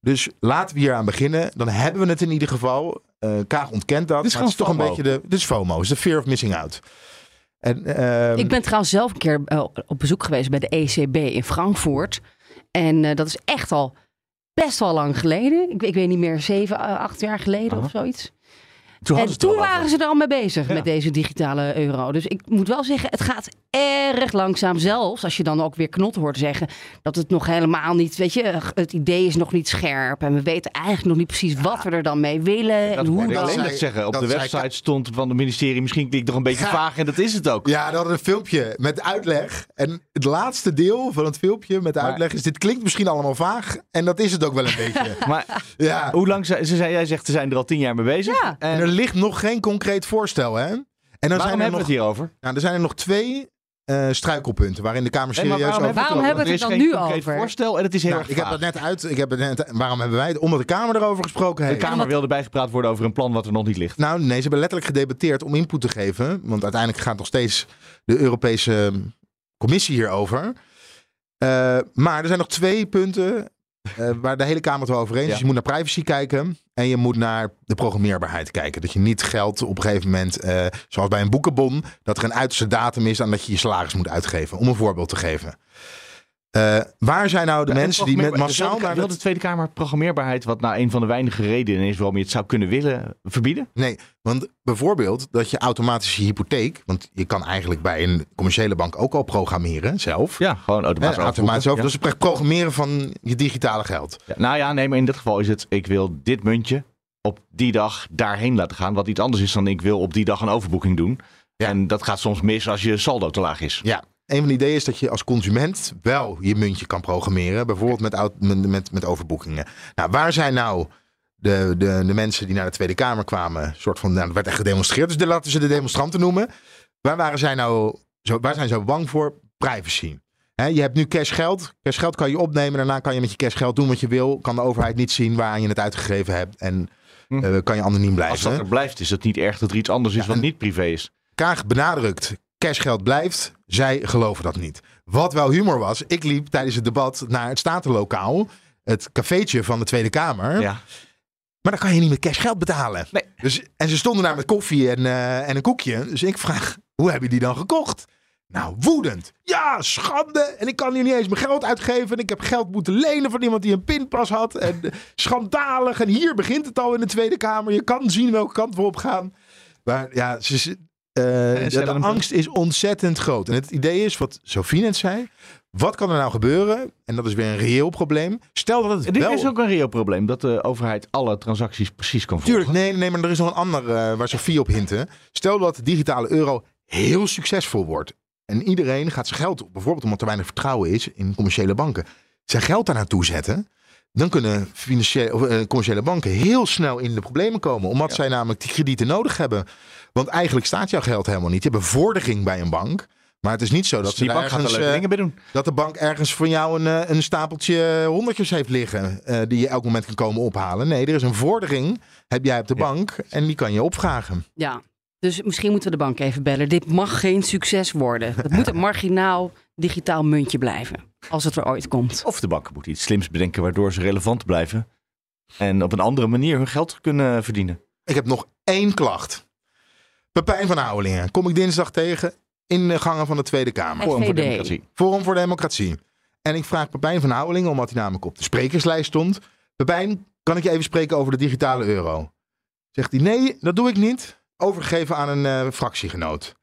Dus laten we hier aan beginnen. Dan hebben we het in ieder geval. Kaag ontkent dat. Dit is maar het is toch een beetje de. Dit is FOMO, is de fear of missing out. En, ehm, Ik ben trouwens zelf een keer eh, op bezoek geweest bij de ECB in Frankfurt. En eh, dat is echt al best wel lang geleden. Ik, ik weet niet meer, zeven, eh, acht jaar geleden Aha. of zoiets. Toen en toen waren ze er al mee bezig Ja. met deze digitale euro. Dus ik moet wel zeggen, het gaat erg langzaam. Zelfs als je dan ook weer Knot hoort zeggen dat het nog helemaal niet, weet je, het idee is nog niet scherp. En we weten eigenlijk nog niet precies wat we er dan mee willen. Dat en hoe ik dan. alleen net zeggen. Op dat de website stond van het ministerie, misschien klinkt het nog een beetje Ja. vaag en dat is het ook. Ja, dat hadden een filmpje met uitleg. En het laatste deel van het filmpje met de Maar- uitleg is: dit klinkt misschien allemaal vaag. En dat is het ook wel een beetje. Maar Ja. hoe lang ze zei, jij zegt, ze zijn er al tien jaar mee bezig. Ja. En er ligt nog geen concreet voorstel, hè? En dan Waarom zijn er hebben nog, we het hier over? nou, er zijn er nog twee eh, struikelpunten waarin de Kamer serieus waarom over Waarom hebben we het dan geen nu concreet over? voorstel en het is heel Nou, erg ik heb het net uit. Ik heb het net, waarom hebben wij het? Omdat de Kamer erover gesproken De heeft. Kamer wilde bijgepraat worden over een plan wat er nog niet ligt. Nou, nee, ze hebben letterlijk gedebatteerd om input te geven. Want uiteindelijk gaat nog steeds de Europese commissie hierover. Eh, maar er zijn nog twee punten eh, waar de hele Kamer het wel over eens is. Ja. Je moet naar privacy kijken en je moet naar de programmeerbaarheid kijken. Dat je niet geld op een gegeven moment, eh, zoals bij een boekenbon, dat er een uiterste datum is aan dat je je salaris moet uitgeven. Om een voorbeeld te geven. Eh, waar zijn nou de Ja, mensen die met massaal wil, naar wil de Tweede Kamer programmeerbaarheid, wat nou een van de weinige redenen is waarom je het zou kunnen willen, verbieden? Nee, want bijvoorbeeld dat je automatische hypotheek, want je kan eigenlijk bij een commerciële bank ook al programmeren zelf. Ja, gewoon automatisch. Hè, automatisch over. Ja. Dus het programmeren van je digitale geld. Ja, nou ja, nee, maar in dit geval is het, ik wil dit muntje op die dag daarheen laten gaan. Wat iets anders is dan ik wil op die dag een overboeking doen. En dat gaat soms mis als je saldo te laag is. Ja, een van de ideeën is dat je als consument wel je muntje kan programmeren. Bijvoorbeeld met, met, met, met overboekingen. Nou, waar zijn nou de, de, de mensen die naar de Tweede Kamer kwamen? soort van, nou, er werd echt gedemonstreerd, dus de, laten ze de demonstranten noemen. Waar, waren zij nou zo, waar zijn ze bang voor? Privacy. Hè, je hebt nu cashgeld. Cashgeld kan je opnemen. Daarna kan je met je cashgeld doen wat je wil. Kan de overheid niet zien waar je het uitgegeven hebt. En eh, kan je anoniem blijven. Hm. Als dat er blijft, is het niet erg dat er iets anders is wat niet privé is. Kaag benadrukt, cashgeld blijft. Zij geloven dat niet. Wat wel humor was, ik liep tijdens het debat naar het Statenlokaal. Het cafeetje van de Tweede Kamer. Ja. Maar dan kan je niet met cashgeld betalen. Dus, en ze stonden daar met koffie en, eh, en een koekje. Dus ik vraag, hoe heb je die dan gekocht? Nou, woedend. Ja, schande. En ik kan hier niet eens mijn geld uitgeven. En ik heb geld moeten lenen van iemand die een pinpas had. En eh, schandalig. En hier begint het al in de Tweede Kamer. Je kan zien welke kant we op gaan. Maar ja, ze, eh, de, angst is ontzettend groot. En het idee is, wat Sofie net zei. Wat kan er nou gebeuren? En dat is weer een reëel probleem. Stel dat het Dit wel... is ook een reëel probleem, dat de overheid alle transacties precies kan volgen. Tuurlijk, nee, nee, maar er is nog een ander eh, waar Sofie op hinten. Stel dat de digitale euro heel succesvol wordt. En iedereen gaat zijn geld, bijvoorbeeld omdat er weinig vertrouwen is in commerciële banken, zijn geld daar naartoe zetten. Dan kunnen financiële, of, eh, commerciële banken heel snel in de problemen komen. Omdat zij namelijk die kredieten nodig hebben. Want eigenlijk staat jouw geld helemaal niet. Je hebt een vordering bij een bank. Maar het is niet zo dat, Dus die ze bank gaat er ergens, leuke eh, dingen bij doen. dat de bank ergens voor jou een, eh, een stapeltje honderdjes heeft liggen. eh, die je elk moment kan komen ophalen. Nee, er is een vordering. Heb jij op de bank. En die kan je opvragen. Ja, dus misschien moeten we de bank even bellen. Dit mag geen succes worden. Het moet een marginaal digitaal muntje blijven. Als het er ooit komt. Of de banken moeten iets slims bedenken waardoor ze relevant blijven. En op een andere manier hun geld kunnen verdienen. Ik heb nog één klacht. Pepijn van Houwelingen. Kom ik dinsdag tegen in de gangen van de Tweede Kamer. Forum voor Democratie. Forum voor Democratie. En ik vraag Pepijn van Houwelingen, omdat hij namelijk op de sprekerslijst stond. Pepijn, kan ik je even spreken over de digitale euro? Zegt hij, nee, dat doe ik niet. Overgegeven aan een eh, fractiegenoot.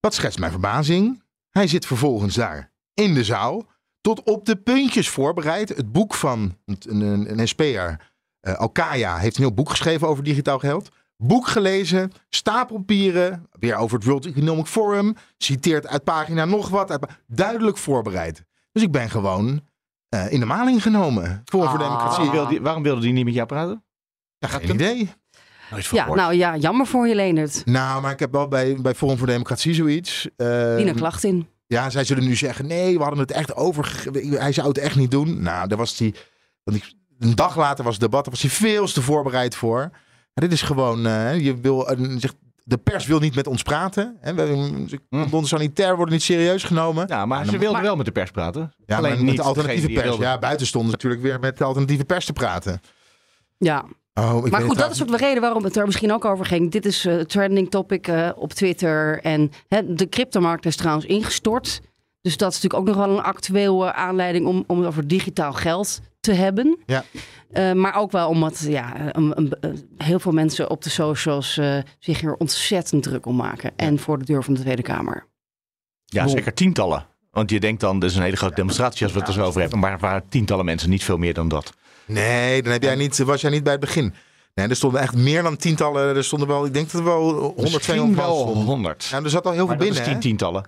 Wat schetst mijn verbazing? Hij zit vervolgens daar in de zaal. Tot op de puntjes voorbereid. Het boek van een, een, een SP'er, eh Alkaya, heeft een heel boek geschreven over digitaal geld. Boek gelezen, stapelpapieren, weer over het World Economic Forum. Citeert uit pagina nog wat. uit duidelijk voorbereid. Dus ik ben gewoon eh, in de maling genomen. Forum voor Democratie. Waarom wilde, die, waarom wilde die niet met jou praten? Ja, geen idee. Ja, nou ja, jammer voor je, Leonard. Nou, maar ik heb wel bij, bij Forum voor Democratie zoiets. eh, Dien een klacht in. Ja, zij zullen nu zeggen: nee, we hadden het echt over. Hij zou het echt niet doen. Nou, daar was hij. Want ik, een dag later was het debat, daar was hij veel te voorbereid voor. Dit is gewoon. eh, je wil, een- zegt, de pers wil niet met ons praten. Hè? We, Onze sanitair worden niet serieus genomen. Hm. Ja, maar ze wilden wel met de pers praten. Ja, Alleen niet met de alternatieve pers. wilde. Ja, buiten stonden ze natuurlijk weer met de alternatieve pers te praten. Ja. Oh, ik maar goed, dat is ook de reden waarom het er misschien ook over ging. Dit is eh, trending topic eh, op Twitter. En hè, de cryptomarkt is trouwens ingestort. Dus dat is natuurlijk ook nog wel een actuele aanleiding om, om het over digitaal geld te hebben. Ja. Eh, maar ook wel omdat ja, een, een- een- heel veel mensen op de socials eh, zich hier ontzettend druk om maken. En voor de deur van de Tweede Kamer. Ja, zeker tientallen. Want je denkt dan, dit is een hele grote demonstratie als we het er zo over hebben. Maar er waren tientallen mensen, niet veel meer dan dat. Nee, dan heb jij niet, was jij niet bij het begin. Nee, er stonden echt meer dan tientallen. Er stonden wel, ik denk dat er wel 100, Misschien 200 wel stonden. 100. Ja, er zat al heel Maar veel dat binnen. is tien hè? tientallen.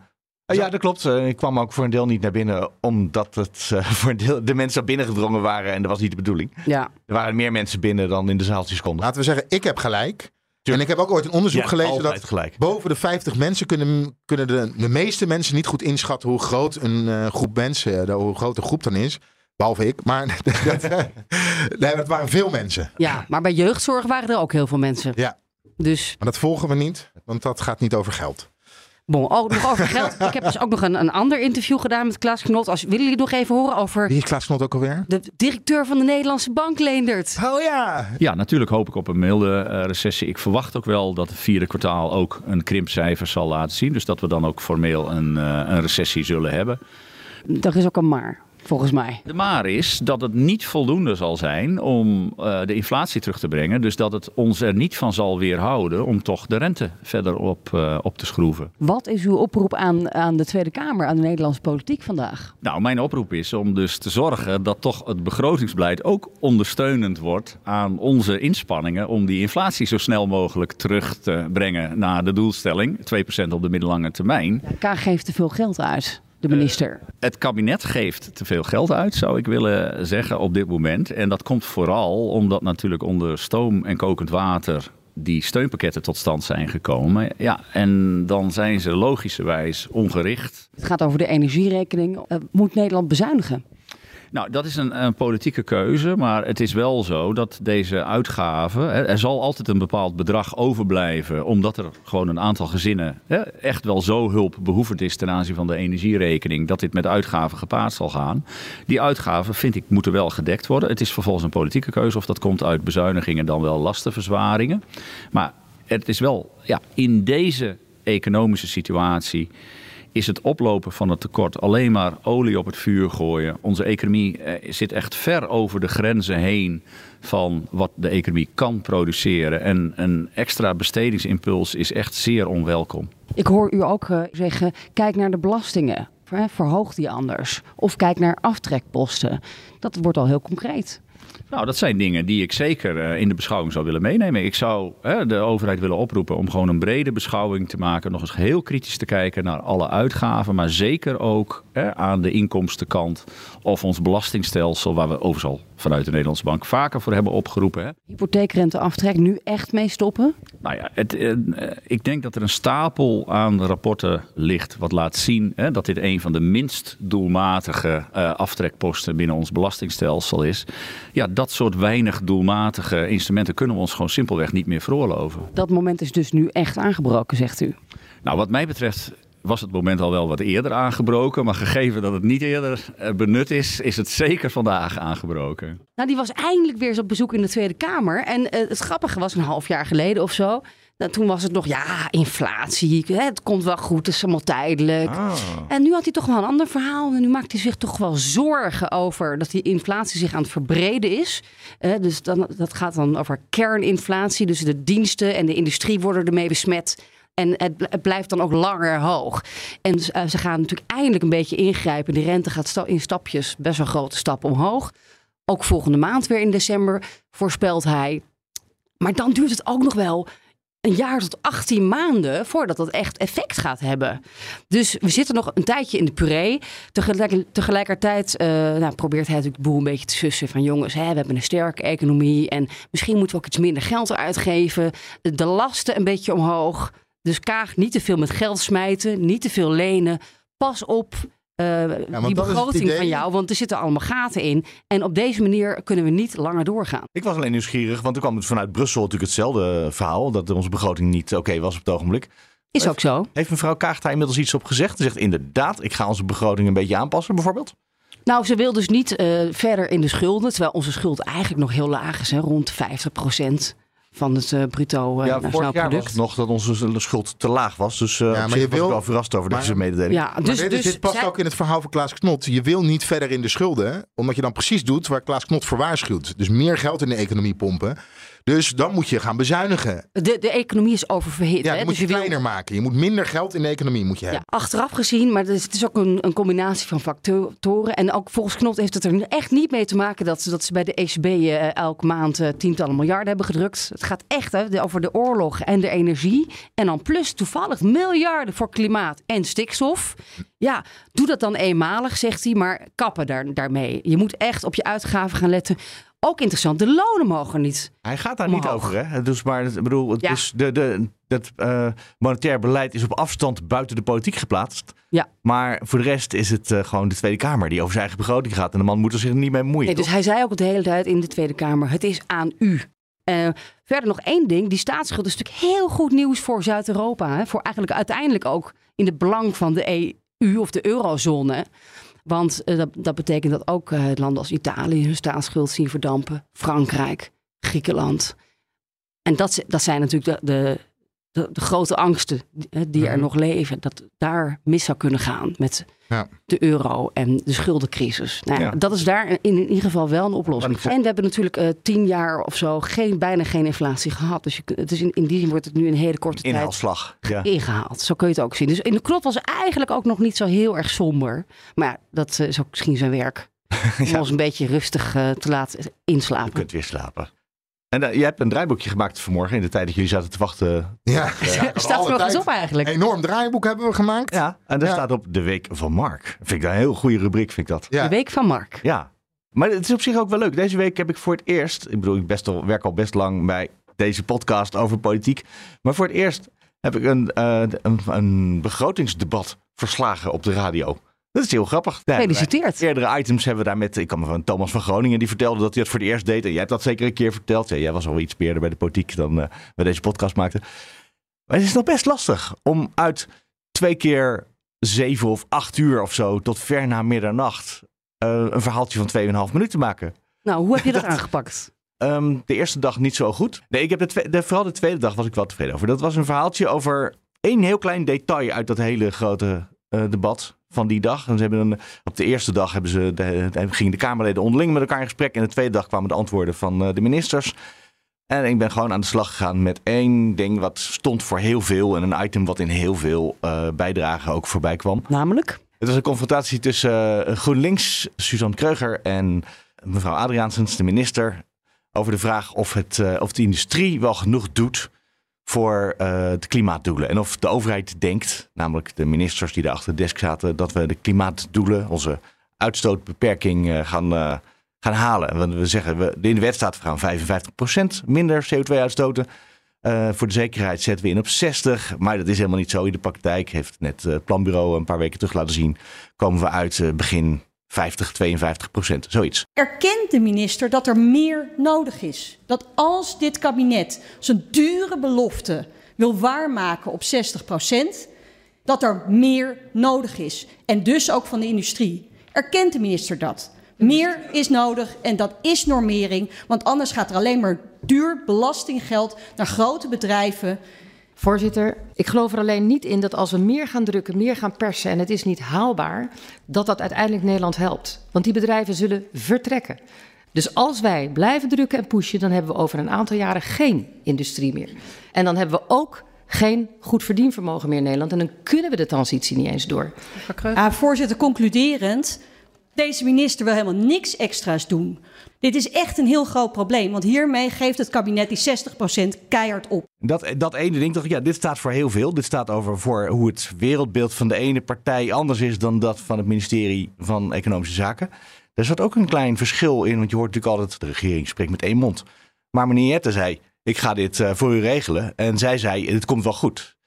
Ja, dat klopt. Eh, Ik kwam ook voor een deel niet naar binnen, omdat het eh, voor een deel, de mensen binnengedrongen waren en dat was niet de bedoeling. Ja. Er waren meer mensen binnen dan in de zaaltjes konden. Laten we zeggen, ik heb gelijk. En ik heb ook ooit een onderzoek Ja, gelezen altijd dat gelijk. boven de 50 mensen kunnen, kunnen de, de meeste mensen niet goed inschatten hoe groot een eh, groep mensen, de, hoe groot een groep dan is. Behalve ik, maar dat, nee, het waren veel mensen. Ja, maar bij jeugdzorg waren er ook heel veel mensen. Ja. Dus Maar dat volgen we niet, want dat gaat niet over geld. Bon, ook nog over geld. Ik heb dus ook nog een, een ander interview gedaan met Klaas Knot. Als, willen jullie nog even horen over Wie is Klaas Knot ook alweer? de directeur van de Nederlandse Bank, Leendert? Oh ja. Ja, natuurlijk hoop ik op een milde eh, recessie. Ik verwacht ook wel dat het vierde kwartaal ook een krimpcijfer zal laten zien. Dus dat we dan ook formeel een, eh, een recessie zullen hebben. Er is ook een maar, volgens mij. De maar is dat het niet voldoende zal zijn om eh, de inflatie terug te brengen. Dus dat het ons er niet van zal weerhouden om toch de rente verder op, eh, op te schroeven. Wat is uw oproep aan, aan de Tweede Kamer, aan de Nederlandse politiek vandaag? Nou, mijn oproep is om dus te zorgen dat toch het begrotingsbeleid ook ondersteunend wordt aan onze inspanningen om die inflatie zo snel mogelijk terug te brengen naar de doelstelling, 2% op de middellange termijn. Kaag geeft te veel geld uit, de minister. Het kabinet geeft te veel geld uit, zou ik willen zeggen, op dit moment. En dat komt vooral omdat natuurlijk onder stoom en kokend water die steunpakketten tot stand zijn gekomen. Ja, en dan zijn ze logischerwijs ongericht. Het gaat over de energierekening. Eh, moet Nederland bezuinigen? Nou, dat is een, een, politieke keuze, maar het is wel zo dat deze uitgaven, er zal altijd een bepaald bedrag overblijven, omdat er gewoon een aantal gezinnen echt wel zo hulpbehoevend is ten aanzien van de energierekening, dat dit met uitgaven gepaard zal gaan. Die uitgaven, vind ik, moeten wel gedekt worden. Het is vervolgens een politieke keuze of dat komt uit bezuinigingen dan wel lastenverzwaringen. Maar het is wel, ja, in deze economische situatie is het oplopen van het tekort alleen maar olie op het vuur gooien. Onze economie eh, zit echt ver over de grenzen heen van wat de economie kan produceren. En een extra bestedingsimpuls is echt zeer onwelkom. Ik hoor u ook uh, zeggen, kijk naar de belastingen. Verhoog die anders. Of kijk naar aftrekposten. Dat wordt al heel concreet. Nou, dat zijn dingen die ik zeker in de beschouwing zou willen meenemen. Ik zou de overheid willen oproepen om gewoon een brede beschouwing te maken. Nog eens heel kritisch te kijken naar alle uitgaven. Maar zeker ook hè, aan de inkomstenkant. Of ons belastingstelsel, waar we overigens al vanuit de Nederlandse Bank vaker voor hebben opgeroepen. Hè. Hypotheekrenteaftrek nu echt mee stoppen? Nou ja, het, eh, ik denk dat er een stapel aan rapporten ligt. Wat laat zien hè, dat dit een van de minst doelmatige uh, aftrekposten binnen ons belastingstelsel is. Ja, dat soort weinig doelmatige instrumenten kunnen we ons gewoon simpelweg niet meer veroorloven. Dat moment is dus nu echt aangebroken, zegt u? Nou, wat mij betreft was het moment al wel wat eerder aangebroken. Maar gegeven dat het niet eerder benut is, is het zeker vandaag aangebroken. Nou, die was eindelijk weer eens op bezoek in de Tweede Kamer. En uh, het grappige was een half jaar geleden of zo. Nou, toen was het nog, ja, inflatie. Het komt wel goed, het is allemaal tijdelijk. Ah. En nu had hij toch wel een ander verhaal. En nu maakt hij zich toch wel zorgen over dat die inflatie zich aan het verbreden is. Uh, dus dan, dat gaat dan over kerninflatie. Dus de diensten en de industrie worden ermee besmet. En het, blijft dan ook langer hoog. En uh, ze gaan natuurlijk eindelijk een beetje ingrijpen. De rente gaat in stapjes, best wel grote stappen omhoog. Ook volgende maand weer in december, voorspelt hij. Maar dan duurt het ook nog wel een jaar tot 18 maanden voordat dat echt effect gaat hebben. Dus we zitten nog een tijdje in de puree. Tegelijk, tegelijkertijd uh, nou, probeert hij natuurlijk de boel een beetje te sussen van jongens, hè, we hebben een sterke economie en misschien moeten we ook iets minder geld uitgeven. De lasten een beetje omhoog. Dus Kaag niet te veel met geld smijten, niet te veel lenen. Pas op uh, ja, die begroting van jou, want er zitten allemaal gaten in. En op deze manier kunnen we niet langer doorgaan. Ik was alleen nieuwsgierig, want toen kwam het vanuit Brussel natuurlijk hetzelfde verhaal. Dat onze begroting niet oké okay was op het ogenblik. Is ook zo. Heeft mevrouw Kaag daar inmiddels iets op gezegd? Ze zegt inderdaad, ik ga onze begroting een beetje aanpassen bijvoorbeeld. Nou, ze wil dus niet uh, verder in de schulden. Terwijl onze schuld eigenlijk nog heel laag is, hè, rond 50 procent van het uh, bruto uh, ja, nationaal vorig jaar product. was het nog dat onze schuld te laag was. Dus uh, Ja, maar je was wil- ik wel verrast over maar- deze mededeling. Ja, Maar dus, dit, dus dit past zij- ook in het verhaal van Klaas Knot. Je wil niet verder in de schulden, omdat je dan precies doet waar Klaas Knot voor waarschuwt. Dus meer geld in de economie pompen. Dus dan moet je gaan bezuinigen. de, de economie is oververhit. Ja, hè? moet dus je kleiner maken. Je moet minder geld in de economie moet je Ja, hebben. achteraf gezien, maar het is, het is ook een, een combinatie van factoren. En ook volgens Knot heeft het er echt niet mee te maken dat ze, dat ze bij de ECB eh, elke maand eh, tientallen miljarden hebben gedrukt. Het gaat echt hè, over de oorlog en de energie. En dan plus toevallig miljarden voor klimaat en stikstof. Ja, doe dat dan eenmalig, zegt hij, maar kappen daar, daarmee. Je moet echt op je uitgaven gaan letten. Ook interessant, de lonen mogen niet. Hij gaat daar niet over, hè? Dus, maar ik bedoel, het Ja. is de, de, het eh, monetair beleid is op afstand buiten de politiek geplaatst. Ja. Maar voor de rest is het eh, gewoon de Tweede Kamer die over zijn eigen begroting gaat. En de man moet er zich niet mee bemoeien. Nee, dus hij zei ook de hele tijd in de Tweede Kamer: het is aan u. Eh, verder nog één ding: die staatsschuld is natuurlijk heel goed nieuws voor Zuid-Europa. hè. Voor eigenlijk uiteindelijk ook in het belang van de EU of de eurozone. Want eh, dat, dat betekent dat ook eh, landen als Italië hun staatsschuld zien verdampen, Frankrijk, Griekenland. En dat, dat zijn natuurlijk de, de, de, de grote angsten die, die er Mhm. nog leven. Dat daar mis zou kunnen gaan met Ja. de euro en de schuldencrisis. Nou, ja. Dat is daar in, in ieder geval wel een oplossing. En we hebben natuurlijk eh, tien jaar of zo geen, bijna geen inflatie gehad. Dus je, is in, in die zin wordt het nu in een hele korte tijd Inhaalslag. Ja. ingehaald. Zo kun je het ook zien. Dus in de klot was eigenlijk ook nog niet zo heel erg somber. Maar ja, dat eh, is ook misschien zijn werk. Om ons een beetje rustig eh, te laten Je inslapen. kunt weer slapen. En eh, je hebt een draaiboekje gemaakt vanmorgen in de tijd dat jullie zaten te wachten. Ja, Staat er nog eens op eigenlijk. Enorm draaiboek hebben we gemaakt. Ja, en daar Ja. staat op de week van Mark. Vind ik dat een heel goede rubriek, vind ik dat. Ja. De week van Mark. Ja, maar het is op zich ook wel leuk. Deze week heb ik voor het eerst, ik bedoel, ik best al, werk al best lang bij deze podcast over politiek. Maar voor het eerst heb ik een, eh, een, een begrotingsdebat verslagen op de radio. Dat is heel grappig. Gefeliciteerd. Eerdere items hebben we daar met, ik kan me van Thomas van Groningen, die vertelde dat hij het voor het eerst deed. En jij hebt dat zeker een keer verteld. Ja, jij was al iets speerder bij de politiek dan eh we deze podcast maakten. Maar het is nog best lastig om uit twee keer zeven of acht uur of zo tot ver na middernacht eh, een verhaaltje van 2,5 minuten te maken. Nou, hoe heb je dat aangepakt? Ehm, de eerste dag niet zo goed. Nee, ik heb de, de vooral de tweede dag was ik wel tevreden over. Dat was een verhaaltje over één heel klein detail uit dat hele grote eh, debat van die dag. En ze hebben een, op de eerste dag hebben ze de, de- gingen de Kamerleden onderling met elkaar in gesprek. En de tweede dag kwamen de antwoorden van eh, de ministers. En ik ben gewoon aan de slag gegaan met één ding wat stond voor heel veel. En een item wat in heel veel eh, bijdragen ook voorbij kwam. Namelijk? Het was een confrontatie tussen eh, GroenLinks, Suzanne Kreuger en mevrouw Adriaansens, de minister, over de vraag of, het, of de industrie wel genoeg doet voor eh, de klimaatdoelen. En of de overheid denkt, namelijk de ministers die daar achter de desk zaten, dat we de klimaatdoelen, onze uitstootbeperking eh, gaan, eh, gaan halen. Want we zeggen, we, in de wet staat we gaan 55% minder CO2 uitstoten. Voor de zekerheid zetten we in op 60, maar dat is helemaal niet zo. In de praktijk heeft net het planbureau een paar weken terug laten zien. Komen we uit begin 50, 52 procent, zoiets. Erkent de minister dat er meer nodig is? Dat als dit kabinet zijn dure belofte wil waarmaken op 60% dat er meer nodig is. En dus ook van de industrie. Erkent de minister dat? Meer is nodig en dat is normering, want anders gaat er alleen maar duur belastinggeld naar grote bedrijven. Voorzitter, ik geloof er alleen niet in dat als we meer gaan drukken, meer gaan persen en het is niet haalbaar, dat dat uiteindelijk Nederland helpt. Want die bedrijven zullen vertrekken. Dus als wij blijven drukken en pushen, dan hebben we over een aantal jaren geen industrie meer. En dan hebben we ook geen goed verdienvermogen meer in Nederland. En dan kunnen we de transitie niet eens door. Ja, voorzitter, concluderend. Deze minister wil helemaal niks extra's doen. Dit is echt een heel groot probleem, want hiermee geeft het kabinet die 60% keihard op. Dat, dat ene ding, ik, ja, dit staat voor heel veel. Dit staat over voor hoe het wereldbeeld van de ene partij anders is dan dat van het ministerie van Economische Zaken. Daar zat ook een klein verschil in, want je hoort natuurlijk altijd, de regering spreekt met één mond. Maar meneer Jette zei, ik ga dit eh, voor u regelen. En zij zei, het komt wel goed.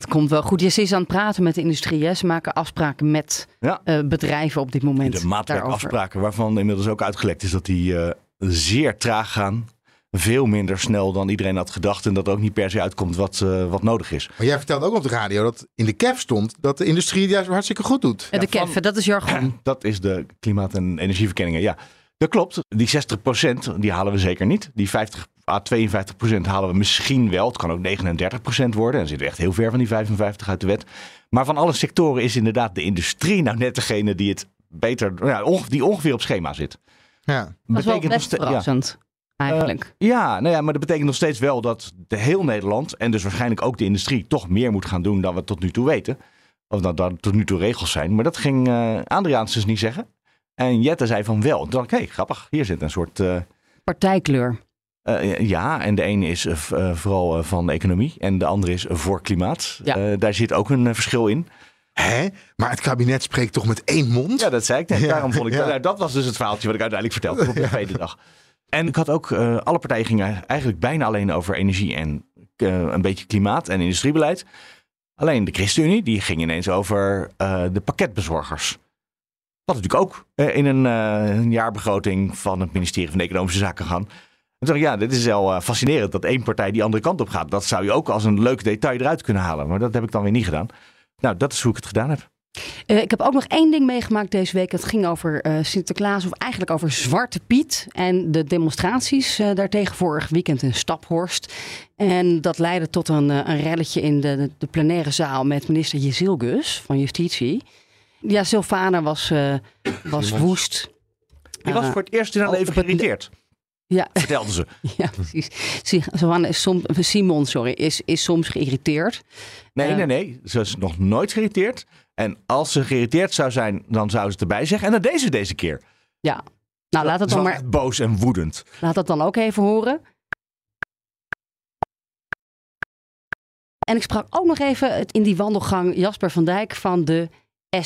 Het komt wel goed. Je is aan het praten met de industrie. Hè. Ze maken afspraken met Ja. eh, bedrijven op dit moment. De maatwerkafspraken, waarvan inmiddels ook uitgelekt is dat die eh, zeer traag gaan. Veel minder snel dan iedereen had gedacht. En dat ook niet per se uitkomt wat, eh, wat nodig is. Maar jij vertelde ook op de radio dat in de CAF stond dat de industrie het juist hartstikke goed doet. De KEF, dat is jargon. Dat is de klimaat- en energieverkenningen. Ja, dat klopt. Die 60% die halen we zeker niet. Die 50 à 52% halen we misschien wel. Het kan ook 39% worden. En zit echt heel ver van die 55 uit de wet. Maar van alle sectoren is inderdaad de industrie nou net degene die het beter, ja, onge- die ongeveer op schema zit. Ja. Dat is wel Betekent nog best ste- ja. verrassend, eigenlijk. Ja, nou ja, maar dat betekent nog steeds wel dat de heel Nederland en dus waarschijnlijk ook de industrie toch meer moet gaan doen dan we tot nu toe weten. Of dat dat tot nu toe regels zijn. Maar dat ging eh Adriaans dus niet zeggen. En Jette zei van wel. Toen dacht ik, hé, grappig, hier zit een soort... eh, Partijkleur. Eh, ja, en de ene is eh, eh, vooral van de economie en de andere is voor klimaat. Ja. Eh, daar zit ook een verschil in. Hè? Maar het kabinet spreekt toch met één mond? Ja, dat zei ik net. Ja, Daarom vond ik ja. nou, dat was dus het verhaaltje wat ik uiteindelijk vertelde op de tweede dag. En ik had ook, eh, alle partijen gingen eigenlijk bijna alleen over energie en eh, een beetje klimaat en industriebeleid. Alleen de ChristenUnie, die ging ineens over eh, de pakketbezorgers. Wat natuurlijk ook in een, eh, een jaarbegroting van het ministerie van Economische Zaken gaan. En toen dacht ik, ja, dit is wel eh, fascinerend dat één partij die andere kant op gaat. Dat zou je ook als een leuk detail eruit kunnen halen. Maar dat heb ik dan weer niet gedaan. Nou, dat is hoe ik het gedaan heb. Uh, ik heb ook nog één ding meegemaakt deze week. Het ging over uh, Sinterklaas, of eigenlijk over Zwarte Piet en de demonstraties uh, daartegen vorig weekend in Staphorst. En dat leidde tot een, een relletje in de, de plenaire zaal met minister Jezilgus van Justitie. Ja, Sylvana was, was woest. Die was voor het eerst in haar leven geïrriteerd. Ja. Vertelde ze. Ja, precies. Sylvana is soms, Simon, sorry, is, is soms geïrriteerd. Nee, nee, nee. Ze is nog nooit geïrriteerd. En als ze geïrriteerd zou zijn, dan zou ze het erbij zeggen. En dat deed ze deze keer. Ja. Nou, laat het dan maar. Boos en woedend. Laat dat dan ook even horen. En ik sprak ook nog even in die wandelgang Jasper van Dijk van de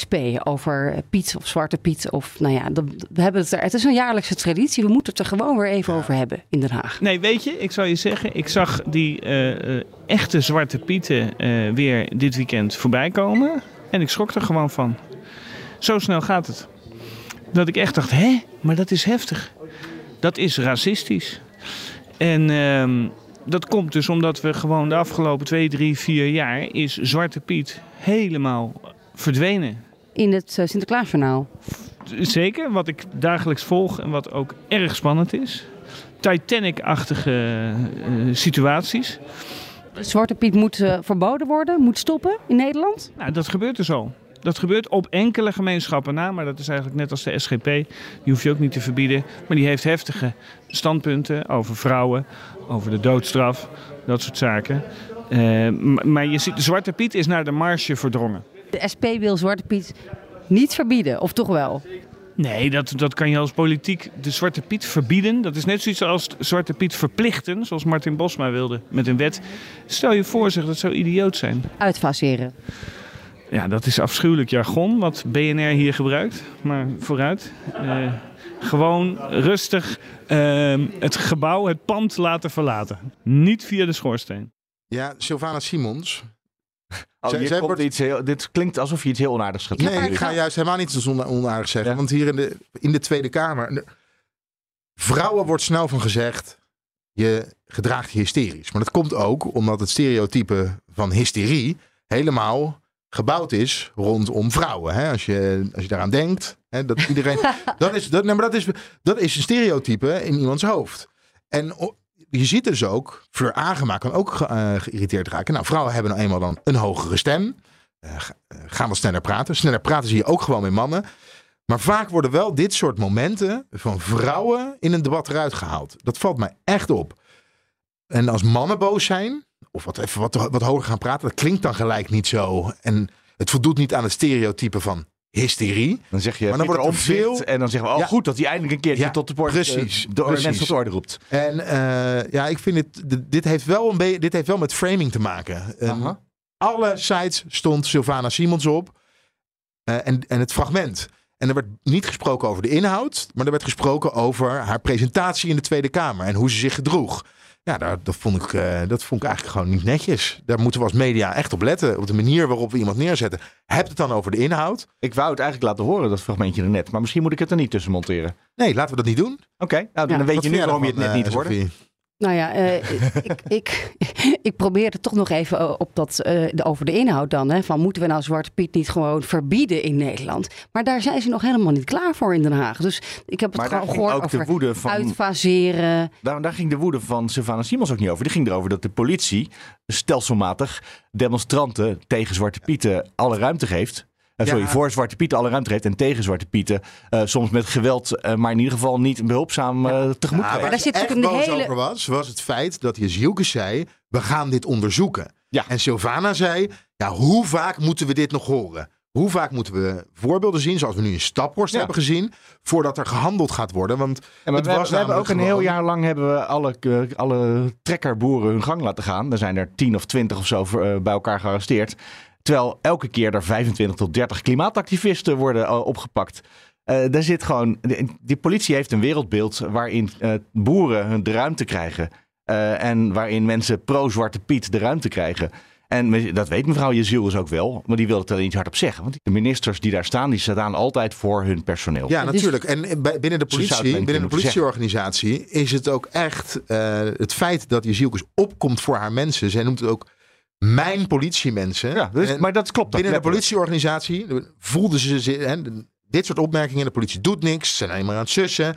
SP over Piet of Zwarte Piet. Of nou ja, we hebben het er. Het is een jaarlijkse traditie. We moeten het er gewoon weer even over hebben in Den Haag. Nee, weet je, ik zou je zeggen, ik zag die uh, echte Zwarte Pieten uh, weer dit weekend voorbij komen. En ik schrok er gewoon van. Zo snel gaat het. Dat ik echt dacht, hè, maar dat is heftig. Dat is racistisch. En uh, dat komt dus omdat we gewoon de afgelopen twee, drie, vier jaar is Zwarte Piet helemaal verdwenen. In het uh, Sinterklaasjournaal? Zeker, wat ik dagelijks volg en wat ook erg spannend is. Titanic-achtige uh, situaties. Zwarte Piet moet uh, verboden worden, moet stoppen in Nederland? Nou, dat gebeurt dus al. Dat gebeurt op enkele gemeenschappen na, maar dat is eigenlijk net als de SGP. Die hoef je ook niet te verbieden. Maar die heeft heftige standpunten over vrouwen, over de doodstraf, dat soort zaken. Uh, maar je ziet, de Zwarte Piet is naar de marge verdrongen. De SP wil Zwarte Piet niet verbieden, of toch wel? Nee, dat, dat kan je als politiek de Zwarte Piet verbieden. Dat is net zoiets als Zwarte Piet verplichten, zoals Martin Bosma wilde met een wet. Stel je voor, zeg, dat zou idioot zijn. Uitfaseren. Ja, dat is afschuwelijk jargon wat BNR hier gebruikt. Maar vooruit. Uh, gewoon rustig uh, het gebouw, het pand laten verlaten. Niet via de schoorsteen. Ja, Sylvana Simons, Oh, zij, zij wordt... iets heel, dit klinkt alsof je iets heel onaardigs gaat zeggen. Nee, ik ga juist helemaal niet zo onaardig zeggen. Ja. Want hier in de, in de Tweede Kamer... Vrouwen wordt snel van gezegd... je gedraagt je hysterisch. Maar dat komt ook omdat het stereotype van hysterie... helemaal gebouwd is rondom vrouwen. Hè? Als, je, als je daaraan denkt... Hè, dat iedereen... dat, is, dat, nee, maar dat, is, dat is een stereotype in iemands hoofd. En je ziet dus ook, Fleur Agema kan ook uh, geïrriteerd raken. Nou, vrouwen hebben nou eenmaal dan een hogere stem. Uh, gaan wel sneller praten. Sneller praten zie je ook gewoon met mannen. Maar vaak worden wel dit soort momenten van vrouwen in een debat eruit gehaald. Dat valt mij echt op. En als mannen boos zijn, of wat, even wat, wat hoger gaan praten, dat klinkt dan gelijk niet zo. En het voldoet niet aan het stereotype van hysterie. Dan zeg je, maar dan wordt het veel en dan zeggen we, oh ja. goed dat hij eindelijk een keertje ja, tot de, precies, uh, de precies. mensen tot orde roept. En uh, ja, ik vind het, dit heeft wel een beetje, dit heeft wel met framing te maken. Um, alle sites stond Sylvana Simons op uh, en, en het fragment. En er werd niet gesproken over de inhoud, maar er werd gesproken over haar presentatie in de Tweede Kamer en hoe ze zich gedroeg. Ja, dat, dat, vond ik, uh, dat vond ik eigenlijk gewoon niet netjes. Daar moeten we als media echt op letten. Op de manier waarop we iemand neerzetten. Heb het dan over de inhoud? Ik wou het eigenlijk laten horen, dat fragmentje er net. Maar misschien moet ik het er niet tussen monteren. Nee, laten we dat niet doen. Oké, okay, nou, ja, dan weet je nu waarom je het net niet hoorde. Nou ja, uh, ik, ik, ik probeerde toch nog even op dat, uh, over de inhoud dan. Hè, van moeten we nou Zwarte Piet niet gewoon verbieden in Nederland? Maar daar zijn ze nog helemaal niet klaar voor in Den Haag. Dus ik heb het maar gewoon gehoord over de woede van, uitfaseren. Daar, daar ging de woede van Sylvana Simons ook niet over. Die ging erover dat de politie stelselmatig demonstranten tegen Zwarte Pieten alle ruimte geeft. Uh, sorry, ja. voor Zwarte Pieten alle ruimte geeft en tegen Zwarte Pieten uh, soms met geweld, uh, maar in ieder geval niet behulpzaam uh, tegemoet ja, Waar daar zit echt een boos hele... over was, was het feit dat Jezielke zei, we gaan dit onderzoeken. Ja. En Sylvana zei, ja, hoe vaak moeten we dit nog horen? Hoe vaak moeten we voorbeelden zien, zoals we nu in Staphorst ja. hebben gezien, voordat er gehandeld gaat worden? Want ja, het we, was we hebben ook gewoon... een heel jaar lang hebben we alle, alle trekkerboeren hun gang laten gaan. Er zijn er tien of twintig of zo bij elkaar gearresteerd. Terwijl elke keer er 25 tot 30 klimaatactivisten worden uh, opgepakt. Uh, daar zit gewoon. Die, die, politie heeft een wereldbeeld waarin uh, boeren hun de ruimte krijgen. en waarin mensen pro-Zwarte Piet de ruimte krijgen. En dat weet mevrouw Jezielus ook wel, maar die wil het er niet hardop zeggen. Want de ministers die daar staan, die staan altijd voor hun personeel. Ja, natuurlijk. En binnen de politie, binnen de politieorganisatie is het ook echt uh, het feit dat Jezielus opkomt voor haar mensen. Zij noemt het ook mijn politiemensen. Ja, dus, En maar dat klopt. Dat binnen de politieorganisatie voelden ze hè, dit soort opmerkingen. De politie doet niks, ze zijn alleen maar aan het sussen.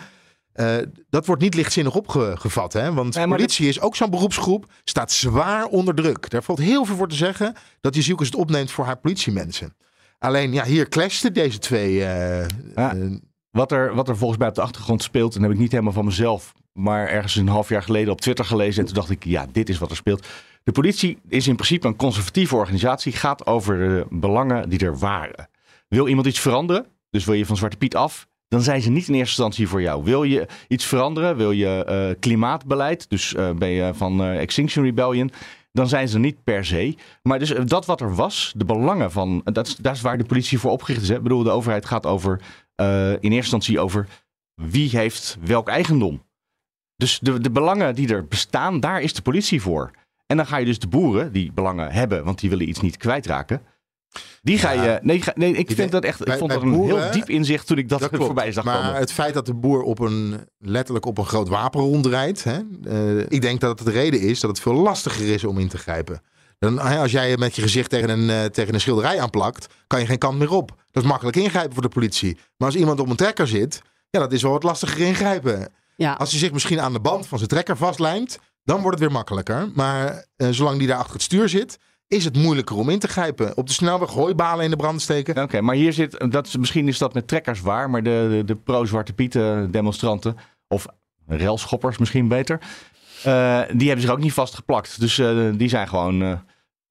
Eh, dat wordt niet lichtzinnig opgevat. Hè? Want Nee, politie is ook zo'n beroepsgroep, staat zwaar onder druk. Daar valt heel veel voor te zeggen dat die Zielkes het opneemt voor haar politiemensen. Alleen, ja, hier clashten deze twee. eh, Ja. eh, Wat er, wat er volgens mij op de achtergrond speelt, en heb ik niet helemaal van mezelf, maar ergens een half jaar geleden op Twitter gelezen. En toen dacht ik, ja, dit is wat er speelt. De politie is in principe een conservatieve organisatie, gaat over de belangen die er waren. Wil iemand iets veranderen, dus wil je van Zwarte Piet af, dan zijn ze niet in eerste instantie voor jou. Wil je iets veranderen, wil je eh, klimaatbeleid, dus eh, ben je van eh, Extinction Rebellion, dan zijn ze niet per se. Maar dus eh, dat wat er was, de belangen van, dat is, dat is waar de politie voor opgericht is. Ik bedoel, de overheid gaat over, eh, in eerste instantie over wie heeft welk eigendom. Dus de, de belangen die er bestaan, daar is de politie voor. En dan ga je dus de boeren die belangen hebben, want die willen iets niet kwijtraken. Die ga je. Nee, ga- nee ik vind dat echt. Ik bij- vond dat een boeren- heel diep inzicht toen ik dat, klopt. voorbij zag maar komen. het feit dat de boer op een, letterlijk op een groot wapen rondrijdt. Hè, eh, ik denk dat het de reden is dat het veel lastiger is om in te grijpen. Dan, als jij met je gezicht tegen een, eh, tegen een schilderij aanplakt, kan je geen kant meer op. Dat is makkelijk ingrijpen voor de politie. Maar als iemand op een trekker zit, ja, dat is wel wat lastiger ingrijpen. Ja. Als hij zich misschien aan de band van zijn trekker vastlijmt, dan wordt het weer makkelijker. Maar eh, zolang die daar achter het stuur zit, is het moeilijker om in te grijpen. Op de snelweg hooibalen in de brand steken. Oké, maar hier zit, dat, is- misschien is dat met trekkers waar, maar de, de, pro-Zwarte Pieten demonstranten, of relschoppers misschien beter, eh, die hebben zich ook niet vastgeplakt. Dus eh, die zijn gewoon,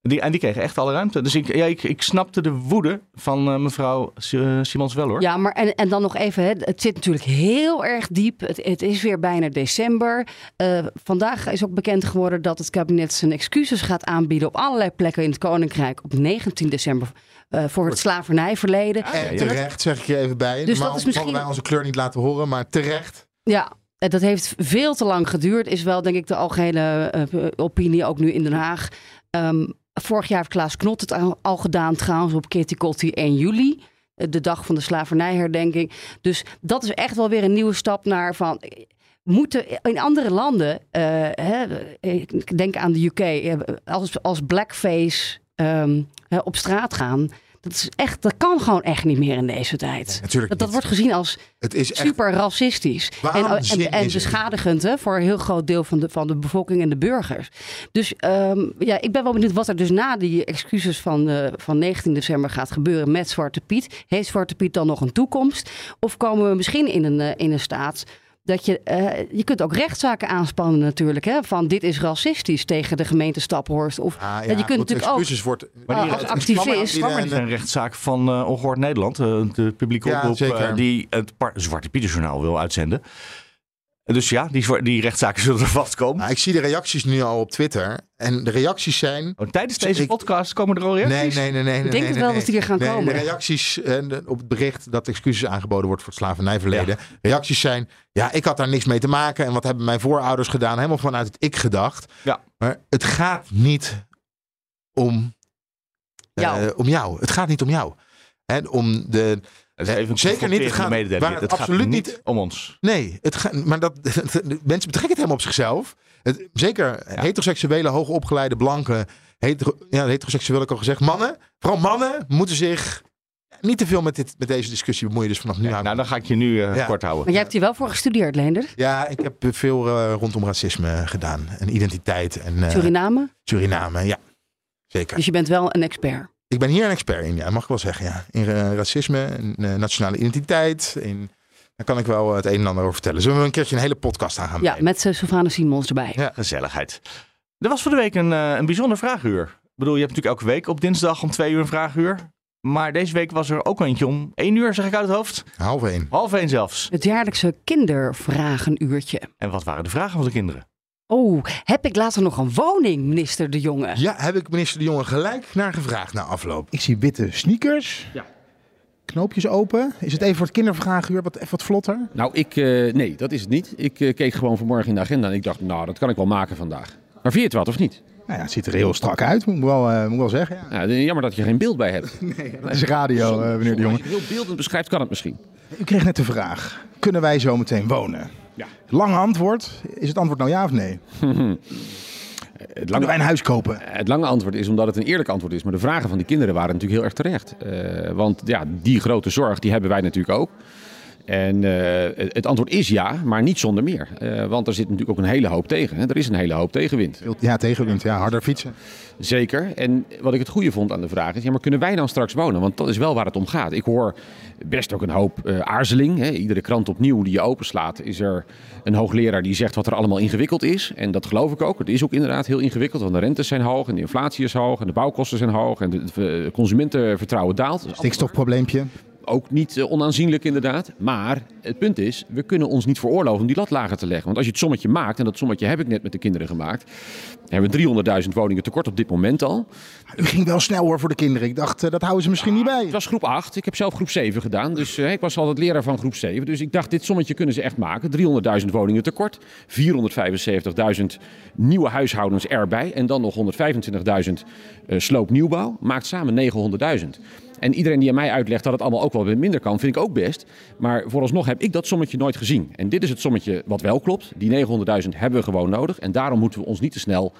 die, en die kregen echt alle ruimte. Dus ik, ja, ik, ik snapte de woede van eh, mevrouw Si- Simons wel hoor. Ja, maar en, en dan nog even, hè, het zit natuurlijk heel erg diep. Het, het is weer bijna december. Eh, vandaag is ook bekend geworden dat het kabinet zijn excuses gaat aanbieden op allerlei plekken in het Koninkrijk op 19 december eh, voor het slavernijverleden. En terecht, zeg ik je even bij. Dus Maar dat is misschien- wij onze kleur niet laten horen, maar terecht. Ja, en dat heeft veel te lang geduurd. Is wel, denk ik, de algehele eh, opinie ook nu in Den Haag. Ehm, vorig jaar heeft Klaas Knot het al, gedaan, trouwens, op Kitty Kotti 1 juli. eh, De dag van de slavernijherdenking. Dus dat is echt wel weer een nieuwe stap naar van. eh, Moeten in andere landen, eh, hè, ik denk aan de UK, als, als blackface ehm, hè, op straat gaan. Dat, is echt, dat kan gewoon echt niet meer in deze tijd. natuurlijk dat, dat wordt gezien als Het is echt super racistisch. En, en, en beschadigend hè, voor een heel groot deel van de, van de bevolking en de burgers. Dus ehm, ja, ik ben wel benieuwd wat er dus na die excuses van, eh, van 19 december gaat gebeuren met Zwarte Piet. Heeft Zwarte Piet dan nog een toekomst? Of komen we misschien in een, eh, in een staat dat je, eh, je kunt ook rechtszaken aanspannen natuurlijk. Hè, van dit is racistisch tegen de gemeente Staphorst. Of Ah, ja, je kunt natuurlijk ook excuses wordt- Maar die als het activist... niet een rechtszaak van eh Ongehoord Nederland, eh, de publieke Ja, omroep, eh, die het Zwarte Pieterjournaal wil uitzenden. Dus ja, die, die rechtszaken zullen er vast komen. Nou, ik zie de reacties nu al op Twitter. En de reacties zijn... Oh, tijdens deze Ik- podcast komen er al reacties? Nee, nee, nee. nee Ik nee, denk nee, het wel nee. dat die er gaan nee, komen. De reacties eh, de- op het bericht dat excuses aangeboden wordt voor het slavernijverleden. Reacties zijn, ja, ik had daar niks mee te maken. En wat hebben mijn voorouders gedaan? Helemaal vanuit het ik gedacht. Ja. Maar het gaat niet om, eh, Jou. om jou. Het gaat niet om jou. En om de... Dat is even Zeker niet. Het gaat, mededeling. waar het Het gaat absoluut niet niet om ons. Nee, het gaat, maar dat, mensen betrekken het helemaal op zichzelf. Het, zeker heteroseksuele, hoogopgeleide, blanke, hetero, ja, heteroseksueel heb ik al gezegd. Mannen, vooral mannen, moeten zich niet te veel met, dit, met deze discussie bemoeien. Dus vanaf nu aan. Nou, dan ga ik je nu eh, Ja. kort houden. Maar jij hebt hier wel voor gestudeerd, Leender. Ja, ik heb veel eh, rondom racisme gedaan. En identiteit. En, eh, Suriname. Suriname, ja. Zeker. Dus je bent wel een expert. Ik ben hier een expert in, ja, mag ik wel zeggen. Ja. In eh, racisme, in eh, nationale identiteit. In, daar kan ik wel het een en ander over vertellen. Zullen we een keertje een hele podcast aan gaan Ja, met uh, Sylvana Simons erbij. Ja. Gezelligheid. Er was voor de week een, eh, een bijzonder vraaguur. Ik bedoel, je hebt natuurlijk elke week op dinsdag om twee uur een vraaguur. Maar deze week was er ook eentje om één uur, zeg ik uit het hoofd. Half één. Half één zelfs. Het jaarlijkse kindervragenuurtje. En wat waren de vragen van de kinderen? Oh, heb ik later nog een woning, minister De Jonge? Ja, heb ik minister De Jonge gelijk naar gevraagd na afloop. Ik zie witte sneakers. Ja. Knoopjes open. Is het even voor het kindervraaguur wat, even wat vlotter? Nou, ik, eh, nee, dat is het niet. Ik eh, keek gewoon vanmorgen in de agenda en ik dacht, nou, dat kan ik wel maken vandaag. Maar vind je het wat of niet? Nou ja, het ziet er heel strak uit, moet ik wel, eh, moet ik wel zeggen. Ja. Ja, jammer dat je geen beeld bij hebt. Nee, dat is radio, eh, meneer De Jonge. Als je heel beeldend beschrijft, kan het misschien. U kreeg net de vraag, kunnen wij zo meteen wonen? Ja. Lang antwoord. Is het antwoord nou ja of nee? Het Kunnen wij een huis kopen? Het lange antwoord is omdat het een eerlijk antwoord is. Maar de vragen van die kinderen waren natuurlijk heel erg terecht. Eh, want ja, die grote zorg, die hebben wij natuurlijk ook. En eh, het antwoord is ja, maar niet zonder meer. Eh, want er zit natuurlijk ook een hele hoop tegen. Hè. Er is een hele hoop tegenwind. Ja, tegenwind. Ja, harder fietsen. Zeker. En wat ik het goede vond aan de vraag is, ja, maar kunnen wij dan straks wonen? Want dat is wel waar het om gaat. Ik hoor best ook een hoop eh, aarzeling. Hè. Iedere krant opnieuw die je openslaat, is er een hoogleraar die zegt wat er allemaal ingewikkeld is. En dat geloof ik ook. Het is ook inderdaad heel ingewikkeld, want de rentes zijn hoog en de inflatie is hoog en de bouwkosten zijn hoog en de consumentenvertrouwen daalt. Stikstofprobleempje ook niet uh, onaanzienlijk inderdaad. Maar het punt is, we kunnen ons niet veroorloven om die lat lager te leggen. Want als je het sommetje maakt, en dat sommetje heb ik net met de kinderen gemaakt, hebben we 300.000 woningen tekort op dit moment al. U ging wel snel hoor voor de kinderen. Ik dacht, uh, dat houden ze misschien niet bij. Het was groep 8. Ik heb zelf groep 7 gedaan. Dus uh, ik was altijd leraar van groep 7. Dus ik dacht, dit sommetje kunnen ze echt maken. 300.000 woningen tekort. 475.000 nieuwe huishoudens erbij. En dan nog 125.000 sloopnieuwbouw. Maakt samen 900.000. En iedereen die aan mij uitlegt dat het allemaal ook wel weer minder kan, vind ik ook best. Maar vooralsnog heb ik dat sommetje nooit gezien. En dit is het sommetje wat wel klopt. Die 900.000 hebben we gewoon nodig. En daarom moeten we ons niet te snel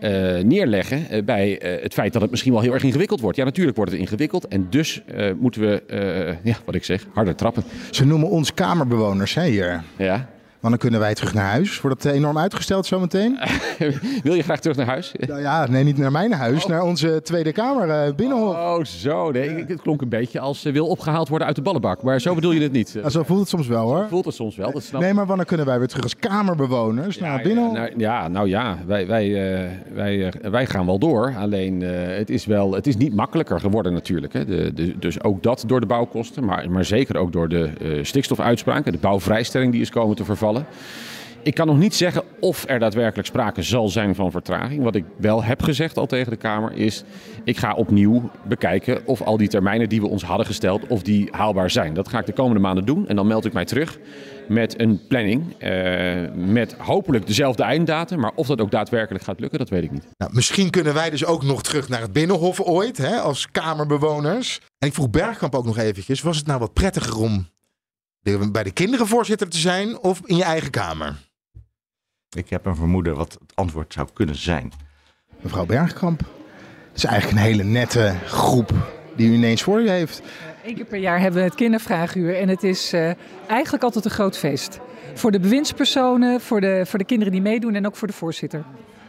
uh, neerleggen uh, bij uh, het feit dat het misschien wel heel erg ingewikkeld wordt. Ja, natuurlijk wordt het ingewikkeld. En dus moeten we, ja, wat ik zeg, harder trappen. Ze noemen ons kamerbewoners hè, hier. Ja. Wanneer kunnen wij terug naar huis? Wordt dat enorm uitgesteld zometeen? Wil je graag terug naar huis? Nou ja, nee, niet naar mijn huis, oh. naar onze Tweede Kamer uh, Binnenhof. Oh, zo. Nee, het klonk een beetje als ze wil opgehaald worden uit de ballenbak. Maar zo bedoel je het niet. Zo voelt het soms wel hoor. Voelt het soms wel, dat snap Nee, maar wanneer kunnen wij weer terug als Kamerbewoners ja, naar Binnenhof? Nou, ja, nou ja, wij, wij, uh, wij, uh, wij gaan wel door. Alleen het, is wel, het is niet makkelijker geworden natuurlijk. Hè. De, de, dus ook dat door de bouwkosten, maar, maar zeker ook door de stikstofuitspraken. De bouwvrijstelling die is komen te vervallen. Ik kan nog niet zeggen of er daadwerkelijk sprake zal zijn van vertraging. Wat ik wel heb gezegd al tegen de Kamer is... ik ga opnieuw bekijken of al die termijnen die we ons hadden gesteld... of die haalbaar zijn. Dat ga ik de komende maanden doen. En dan meld ik mij terug met een planning. Eh, met hopelijk dezelfde einddatum. Maar of dat ook daadwerkelijk gaat lukken, dat weet ik niet. Nou, misschien kunnen wij dus ook nog terug naar het Binnenhof ooit... Hè, als Kamerbewoners. En ik vroeg Bergkamp ook nog eventjes... was het nou wat prettiger om bij de kinderen voorzitter te zijn... of in je eigen kamer? Ik heb een vermoeden wat het antwoord zou kunnen zijn. Mevrouw Bergkamp, het is eigenlijk een hele nette groep die u ineens voor u heeft. Eén keer per jaar hebben we het kindervraaguur en het is uh, eigenlijk altijd een groot feest. Voor de bewindspersonen, voor de, voor de kinderen die meedoen en ook voor de voorzitter.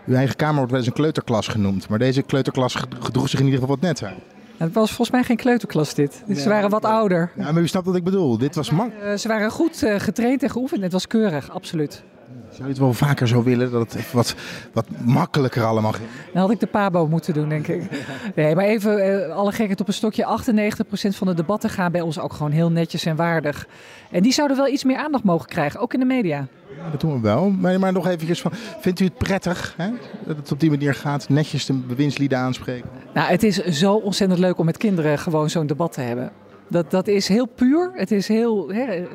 Uw eigen kamer wordt wel eens een kleuterklas genoemd, maar deze kleuterklas gedroeg zich in ieder geval wat netter. Het was volgens mij geen kleuterklas dit. Nee. Ze waren wat ouder. Ja, maar u snapt wat ik bedoel. Dit was. Uh, ze waren goed uh, getraind en geoefend. Het was keurig, absoluut. Zou je het wel vaker zo willen, dat het wat, wat makkelijker allemaal ging? Dan had ik de Pabo moeten doen, denk ik. Nee, maar even uh, alle gekheid op een stokje. 98% van de debatten gaan bij ons ook gewoon heel netjes en waardig. En die zouden wel iets meer aandacht mogen krijgen, ook in de media. Ja, dat doen we wel. Maar, maar nog eventjes van, vindt u het prettig hè? dat het op die manier gaat? Netjes de bewindslieden aanspreken? Nou, het is zo ontzettend leuk om met kinderen gewoon zo'n debat te hebben. Dat, dat is heel puur. Het is heel... Hè,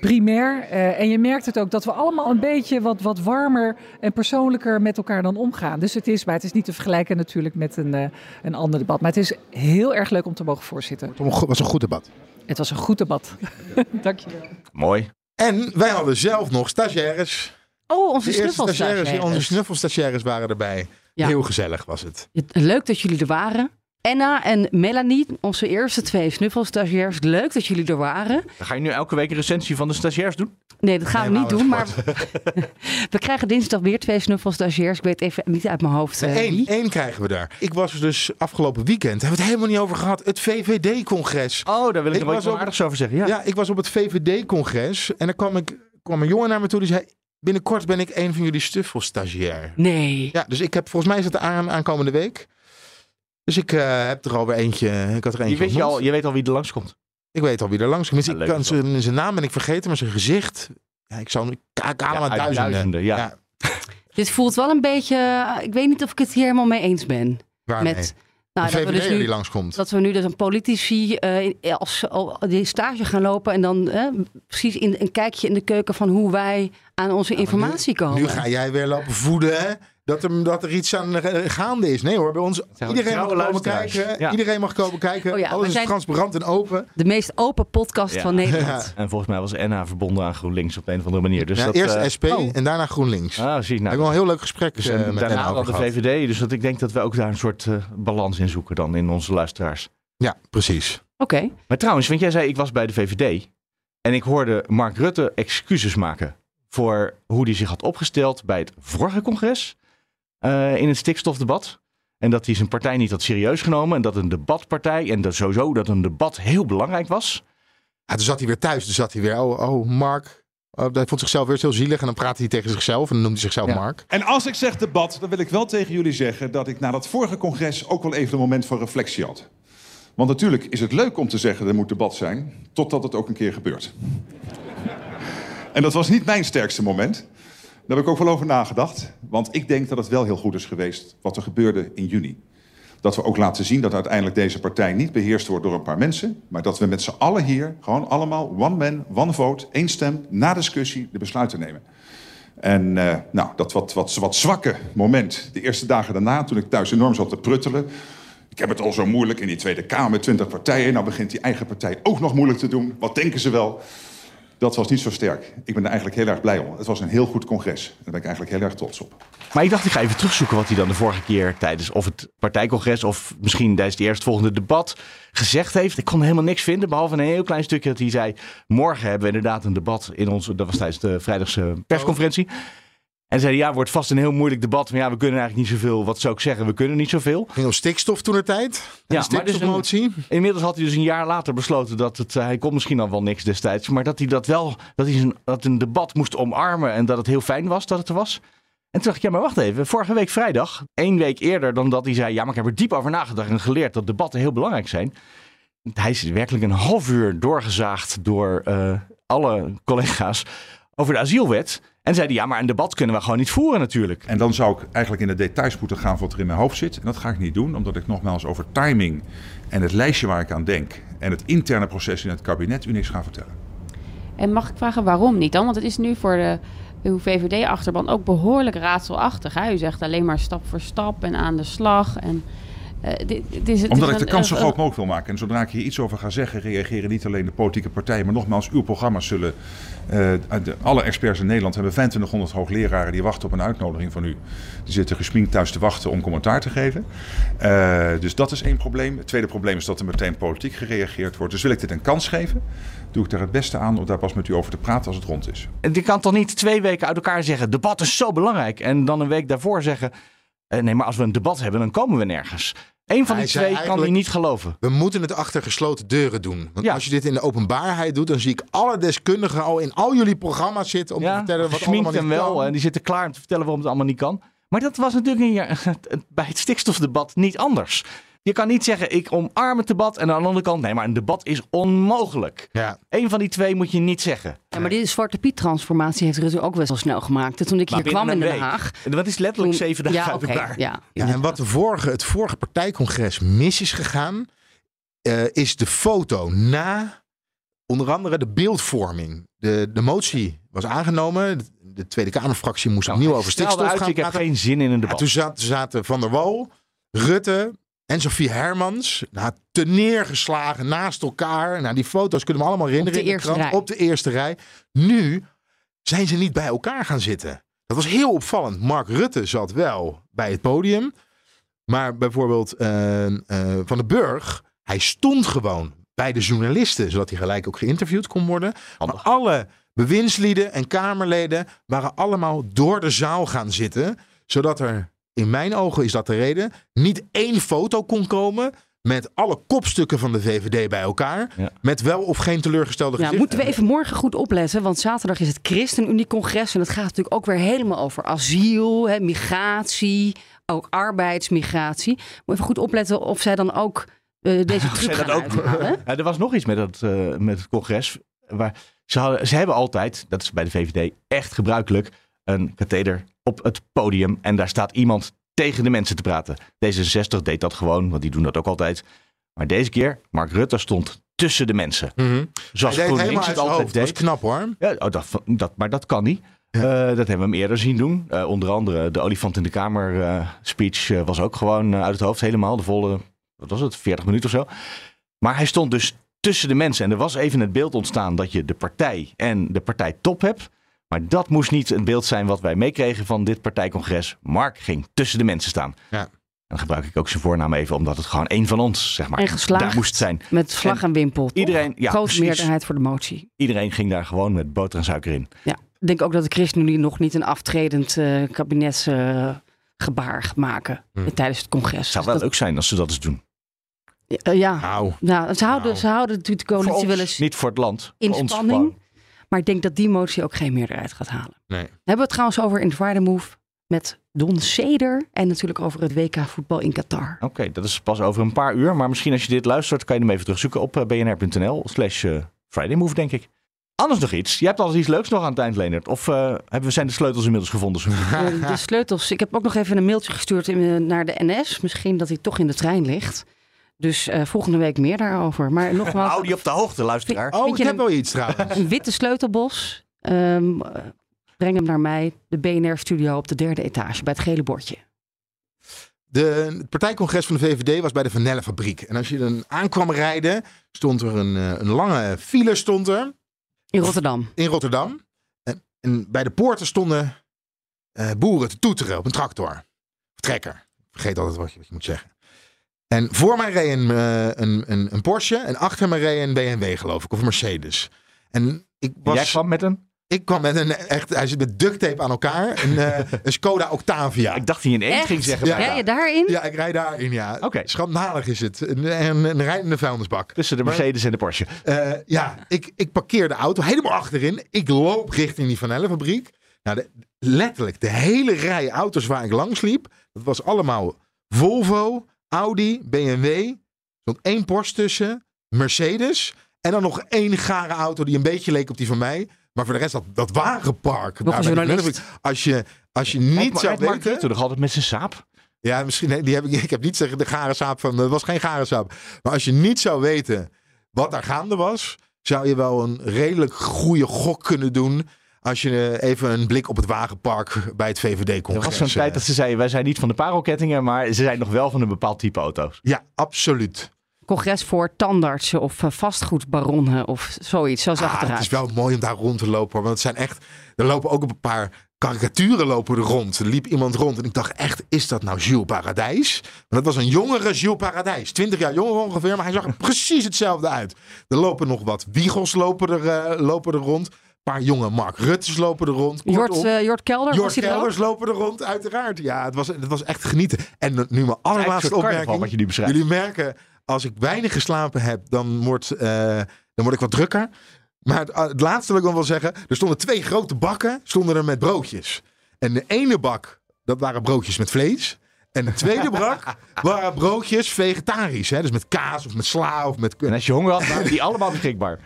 primair. Uh, en je merkt het ook dat we allemaal een beetje wat, wat warmer en persoonlijker met elkaar dan omgaan. Dus het is, maar het is niet te vergelijken natuurlijk met een, uh, een ander debat. Maar het is heel erg leuk om te mogen voorzitten. Het was een goed debat. Het was een goed debat. Dank je wel. Mooi. En wij hadden zelf nog stagiaires. Oh, onze snuffelstagiaires. Onze snuffelstagiaires waren erbij. Ja. Heel gezellig was het. Leuk dat jullie er waren. Enna en Melanie, onze eerste twee snuffelstagiairs. Leuk dat jullie er waren. Ga je nu elke week een recensie van de stagiairs doen? Nee, dat gaan nee, we niet doen. Maar we krijgen dinsdag weer twee snuffelstagiairs. Ik weet even niet uit mijn hoofd uh, Eén, één krijgen we daar. Ik was dus afgelopen weekend, hebben we het helemaal niet over gehad, het VVD-congres. Oh, daar wil ik, ik nog wat aardigs over zeggen. Ja. ja, ik was op het VVD-congres en dan kwam, ik, kwam een jongen naar me toe die zei... Binnenkort ben ik een van jullie snuffelstagiair. Nee. Ja, dus ik heb volgens mij is het aan aankomende week. Dus ik uh, heb er alweer eentje. Ik had er eentje je, weet je, al, je weet al wie er langskomt. Ik weet al wie er langskomt. Ja, ik kan zijn, zijn naam ben ik vergeten, maar zijn gezicht. Ja, ik zou allemaal ja, duizenden. duizenden ja. ja. Dit voelt wel een beetje. Ik weet niet of ik het hier helemaal mee eens ben. Waarmee? Met, nou, dat we dus nu, die langskomt. Dat we nu dus een politici uh, als, die stage gaan lopen en dan uh, precies in, een kijkje in de keuken van hoe wij aan onze informatie komen. Nu ga jij weer lopen voeden, hè? Dat er, dat er iets aan eh, gaande is. Nee hoor, bij ons. Iedereen mag komen kijken. Ja. Iedereen mag komen kijken. Oh ja, Alles is transparant en open. De meest open podcast Ja. van Nederland. En volgens mij was NH verbonden aan GroenLinks op een of andere manier. Dus ja, dat, eerst eh, SP Oh. en daarna GroenLinks. Ah, zie Nou, heb wel een heel leuk gesprek dus, eh, en met daarna de. VVD. Dus dat ik denk dat we ook daar een soort eh, balans in zoeken dan in onze luisteraars. Ja, precies. Oké. Maar trouwens, want jij zei ik was bij de VVD. En ik hoorde Mark Rutte excuses maken voor hoe hij zich had opgesteld bij het vorige congres eh, in het stikstofdebat. En dat hij zijn partij niet had serieus genomen. En dat een debatpartij, en dat sowieso dat een debat heel belangrijk was. Ja, toen zat hij weer thuis. Toen zat hij weer, oh, oh Mark. Oh, hij vond zichzelf weer heel zielig. En dan praatte hij tegen zichzelf. En dan noemde hij zichzelf Mark. En als ik zeg debat, dan wil ik wel tegen jullie zeggen dat ik na dat vorige congres ook wel even een moment van reflectie had. Want natuurlijk is het leuk om te zeggen er moet debat zijn, totdat het ook een keer gebeurt. En dat was niet mijn sterkste moment. Daar heb ik ook wel over nagedacht. Want ik denk dat het wel heel goed is geweest wat er gebeurde in juni. Dat we ook laten zien dat uiteindelijk deze partij niet beheerst wordt door een paar mensen. Maar dat we met z'n allen hier gewoon allemaal one man, one vote, één stem, na discussie de besluiten nemen. En eh, nou, dat wat, wat, wat zwakke moment, de eerste dagen daarna, toen ik thuis enorm zat te pruttelen. Ik heb het al zo moeilijk in die Tweede Kamer 20 partijen. Nou begint die eigen partij ook nog moeilijk te doen. Wat denken ze wel? Dat was niet zo sterk. Ik ben er eigenlijk heel erg blij om. Het was een heel goed congres. Daar ben ik eigenlijk heel erg trots op. Maar ik dacht, ik ga even terugzoeken wat hij dan de vorige keer tijdens of het partijcongres of misschien tijdens het eerstvolgende debat gezegd heeft. Ik kon helemaal niks vinden, behalve een heel klein stukje dat hij zei. Morgen hebben we inderdaad een debat in onze, dat was tijdens de vrijdagse persconferentie. En zei hij, ja, wordt vast een heel moeilijk debat. Maar ja, we kunnen eigenlijk niet zoveel. Wat zou ik zeggen? We kunnen niet zoveel. Ging om stikstof toen de tijd. Ja, de maar dus een- stikstofmotie. inmiddels had hij dus een jaar later besloten dat het, eh, hij kon misschien al wel niks destijds, maar dat hij dat wel, dat hij zijn, dat een debat moest omarmen en dat het heel fijn was dat het er was. En toen dacht ik, ja, maar wacht even. Vorige week vrijdag, één week eerder dan dat hij zei, ja, maar ik heb er diep over nagedacht en geleerd dat debatten heel belangrijk zijn. Hij is werkelijk een half uur doorgezaagd door eh, alle collega's over de asielwet. En zei hij, ja, maar een debat kunnen we gewoon niet voeren natuurlijk. En dan zou ik eigenlijk in de details moeten gaan wat er in mijn hoofd zit. En dat ga ik niet doen, omdat ik nogmaals over timing en het lijstje waar ik aan denk en het interne proces in het kabinet u niks ga vertellen. En mag ik vragen waarom niet dan? Want het is nu voor de uw VVD-achterban ook behoorlijk raadselachtig. Hè? U zegt alleen maar stap voor stap en aan de slag. En, eh, dit, dit is, het Omdat ik de kans zo een- groot mogelijk wil maken. En zodra ik hier iets over ga zeggen, reageren niet alleen de politieke partijen, maar nogmaals, uw programma's zullen. eh, de- alle experts in Nederland hebben 2500 hoogleraren die wachten op een uitnodiging van u. Die zitten gesminkt thuis te wachten om commentaar te geven. Eh, dus dat is één probleem. Het tweede probleem is dat er meteen politiek gereageerd wordt. Dus wil ik dit een kans geven, doe ik er het beste aan om daar pas met u over te praten als het rond is. En je kan toch niet twee weken uit elkaar zeggen: debat is zo belangrijk. En dan een week daarvoor zeggen: eh, nee, maar als we een debat hebben, dan komen we nergens. Eén van die twee kan hij niet geloven. We moeten het achter gesloten deuren doen. Want als je dit in de openbaarheid doet, dan zie ik alle deskundigen al in al jullie programma's zitten om te vertellen wat allemaal en niet wel. kan. En die zitten klaar om te vertellen waarom het allemaal niet kan. Maar dat was natuurlijk jaar- bij het stikstofdebat niet anders. Je kan niet zeggen, ik omarm het debat. En aan de andere kant, nee, maar een debat is onmogelijk. Ja. Eén van die twee moet je niet zeggen. Ja, maar die Zwarte Piet transformatie heeft Rutte ook best wel snel gemaakt. Toen ik Maar hier kwam in Den Haag. week. Dat is letterlijk toen- zeven dagen ja, uit elkaar. Ja, Ja, en wat de vorige, het vorige partijcongres mis is gegaan, eh, is de foto na onder andere de beeldvorming. De, de motie was aangenomen. De, de Tweede Kamerfractie moest opnieuw over stikstof uit, gaan ik heb geen zin in een Ja, debat. toen zaten, zaten Van der Wal, Rutte en Sofie Hermans nou, te neergeslagen naast elkaar. Nou, die foto's kunnen we allemaal herinneren. Op de in eerste krant, rij. Op de eerste rij. Nu zijn ze niet bij elkaar gaan zitten. Dat was heel opvallend. Mark Rutte zat wel bij het podium. Maar bijvoorbeeld eh, eh, Van den Burg, hij stond gewoon bij de journalisten, zodat hij gelijk ook geïnterviewd kon worden. Maar alle bewindslieden en Kamerleden waren allemaal door de zaal gaan zitten, zodat er, in mijn ogen is dat de reden, niet één foto kon komen met alle kopstukken van de VVD bij elkaar, met wel of geen teleurgestelde Ja, gezichten. moeten we even morgen goed opletten, want zaterdag is het ChristenUnie-congres en dat gaat natuurlijk ook weer helemaal over asiel, hè, migratie, ook arbeidsmigratie. Moet even goed opletten of zij dan ook eh, deze truc gaan dat ook-. Ja, er was nog iets met het, eh, met het congres. Waar ze, hadden, ze hebben altijd, dat is bij de VVD echt gebruikelijk, een katheder op het podium. En daar staat iemand tegen de mensen te praten. D66 deed dat gewoon, want die doen dat ook altijd. Maar deze keer, Mark Rutte stond tussen de mensen. Mhm. Zoals Hij deed GroenLinks het altijd hoofd. Dat deed. was knap hoor. Ja, oh, dat, dat, maar dat kan niet. Eh, dat hebben we hem eerder zien doen. Eh, onder andere de olifant in de kamer eh, speech was ook gewoon uit het hoofd helemaal. De volle, wat was het, 40 minuten of zo. Maar hij stond dus tussen de mensen. En er was even het beeld ontstaan dat je de partij en de partijtop hebt. Maar dat moest niet een beeld zijn wat wij meekregen van dit partijcongres. Mark ging tussen de mensen staan. Ja. Dan gebruik ik ook zijn voornaam even, omdat het gewoon één van ons, zeg maar, En geslaagd. daar moest zijn. Met vlag en, wimpel. toch? Iedereen, ja, Grote precies. meerderheid voor de motie. Iedereen ging daar gewoon met boter en suiker in. Ja. Ik denk ook dat de ChristenUnie nog niet een aftredend eh kabinetsgebaar gaat maken eh, tijdens het congres. Het zou Dus wel leuk zijn als ze dat eens doen. dat- ja, Nou, nou, ze, houden, ze houden natuurlijk de coalitie ons, wel eens niet voor het land. in voor ons spanning. Maar ik denk dat die motie ook geen meerderheid gaat halen. Nee. Hebben we het trouwens over in Friday Move met Don Seder. En natuurlijk over het WK voetbal in Qatar. Oké, dat is pas over een paar uur. Maar misschien als je dit luistert, kan je hem even terugzoeken op eh, bnr.nl slash eh, Friday Move, denk ik. Anders nog iets. Je hebt al iets leuks nog aan het eind, Leonard. Of eh, hebben we zijn de sleutels inmiddels gevonden? De sleutels. Ik heb ook nog even een mailtje gestuurd naar de NS. Misschien dat hij toch in de trein ligt. Dus eh, volgende week meer daarover. Maar nogmaals, Hou die op de hoogte, luisteraar. Oh, Vind ik heb wel iets trouwens. een witte sleutelbos. Ehm, eh, breng hem naar mij, de BNR-studio op de derde etage bij het gele bordje. De, het partijcongres van de VVD was bij de Vanellenfabriek. En als je dan aankwam rijden, stond er een, eh, een lange file stond er. In Rotterdam. In Rotterdam. En, en bij de poorten stonden eh, boeren te toeteren op een tractor. Of trekker. Ik vergeet altijd wat je, wat je moet zeggen. En voor mij reed een, eh, een, een, een Porsche. En achter me reed een BMW geloof ik. Of een Mercedes. En ik was... Jij kwam met een? Ik kwam met een echt... Hij zit met duct tape aan elkaar. Een, eh, een Skoda Octavia. Ik dacht hij in één Echt? ging zeggen. Ja. Rij je daarin? Ja, ik rijd daarin, ja. Oké. Schandalig is het. Een, een, een rijdende vuilnisbak. Tussen de Maar- Mercedes en de Porsche. Eh, ja, ik, ik parkeer de auto helemaal achterin. Ik loop richting die Vanellenfabriek. Nou, de, letterlijk, de hele rij auto's waar ik langs liep, dat was allemaal Volvo, Audi, BMW. Er stond één Porsche tussen, Mercedes. En dan nog één gare auto die een beetje leek op die van mij. Maar voor de rest, dat, dat wagenpark. Nog journalist. Vanellenfabriek. Als je, als je niet zou Mark weten... Rutte nog altijd met zijn saap. Ja, misschien. nee, Die heb ik, ik heb niet zeggen de gare saap van. Het was geen gare saap. Maar als je niet zou weten wat daar gaande was, zou je wel een redelijk goede gok kunnen doen. Als je eh, even een blik op het wagenpark bij het Er VVD-congres. was zo'n tijd dat ze zeiden, wij zijn niet van de parelkettingen, maar ze zijn nog wel van een bepaald type auto's. Ja, absoluut. Congres voor tandartsen of eh, vastgoedbaronnen of zoiets. Zo zag Ah, het het eruit. is wel mooi om daar rond te lopen. Want het zijn echt. Er lopen ook een paar karikaturen lopen er rond. Er liep iemand rond en ik dacht echt, is dat nou Jules Paradijs? Maar dat was een jongere Jules Paradijs. 20 jaar jonger ongeveer, maar hij zag er precies hetzelfde uit. Er lopen nog wat wiegels lopen er, eh, lopen er rond. Paar jonge Mark Ruttes lopen er rond. Jort, eh, Jort Kelder, Jort was hij er ook? Kelders lopen er rond, uiteraard. Ja, het was, het was echt genieten. En nu mijn allerlaatste opmerking. wat je nu beschrijft. Jullie merken, als ik weinig geslapen heb, dan word, eh, dan word ik wat drukker. Maar het, het laatste wil ik nog wel zeggen. Er stonden twee grote bakken stonden er met broodjes. En de ene bak, dat waren broodjes met vlees. En de tweede bak waren broodjes vegetarisch. Hè? Dus met kaas of met sla of met... En als je honger had, waren die allemaal beschikbaar.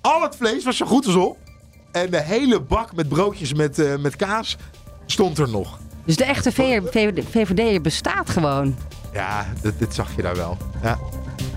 Al het vlees was zo goed als op. En de hele bak met broodjes met, eh, met kaas stond er nog. Dus de echte VVD, VVD bestaat gewoon. Ja, dit, dit zag je daar wel. Ja.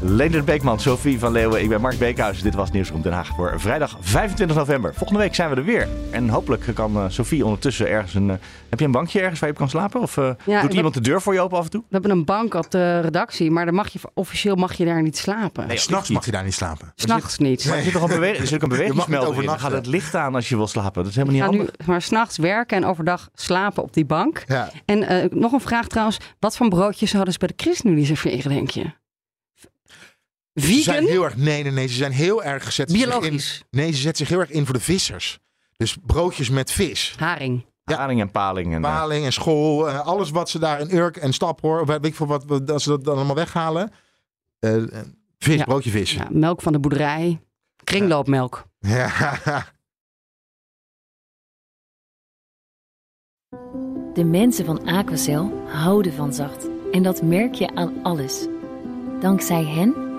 Leendert Beekman, Sophie van Leeuwen. Ik ben Mark Beekhuis. Dit was Nieuwsroom Den Haag voor vrijdag 25 november. Volgende week zijn we er weer. En hopelijk kan eh, Sophie ondertussen ergens een... eh, heb je een bankje ergens waar je op kan slapen? Of eh, Ja, doet iemand de deur voor je open af en toe? We hebben een bank op de redactie, maar dan mag je, officieel mag je daar niet slapen. Nee, S'nachts mag je daar niet slapen. S'nachts niet. Maar er zit toch een, bewe- er zit ook een Je mag niet bewegingsmelder in. Dan gaat het licht aan als je wil slapen. Dat is helemaal niet ga handig. nu maar s'nachts werken en overdag slapen op die bank. Ja. En eh, nog een vraag trouwens. Wat voor broodjes zouden ze bij de ChristenUnie serveren, denk je? Ze zijn Vegan? heel erg, nee, nee, nee. Ze zijn heel erg gezet. Biologisch? In, nee, ze zetten zich heel erg in voor de vissers. Dus broodjes met vis. Haring. Haring en paling. En, eh, Paling en school. eh, alles wat ze daar in Urk en Staphoor. of Weet ik veel wat. Als ze dat dan allemaal weghalen. Eh, vis, Ja. broodje vis. Ja, melk van de boerderij. Kringloopmelk. Ja. De mensen van Aquacel houden van zacht. En dat merk je aan alles. Dankzij hen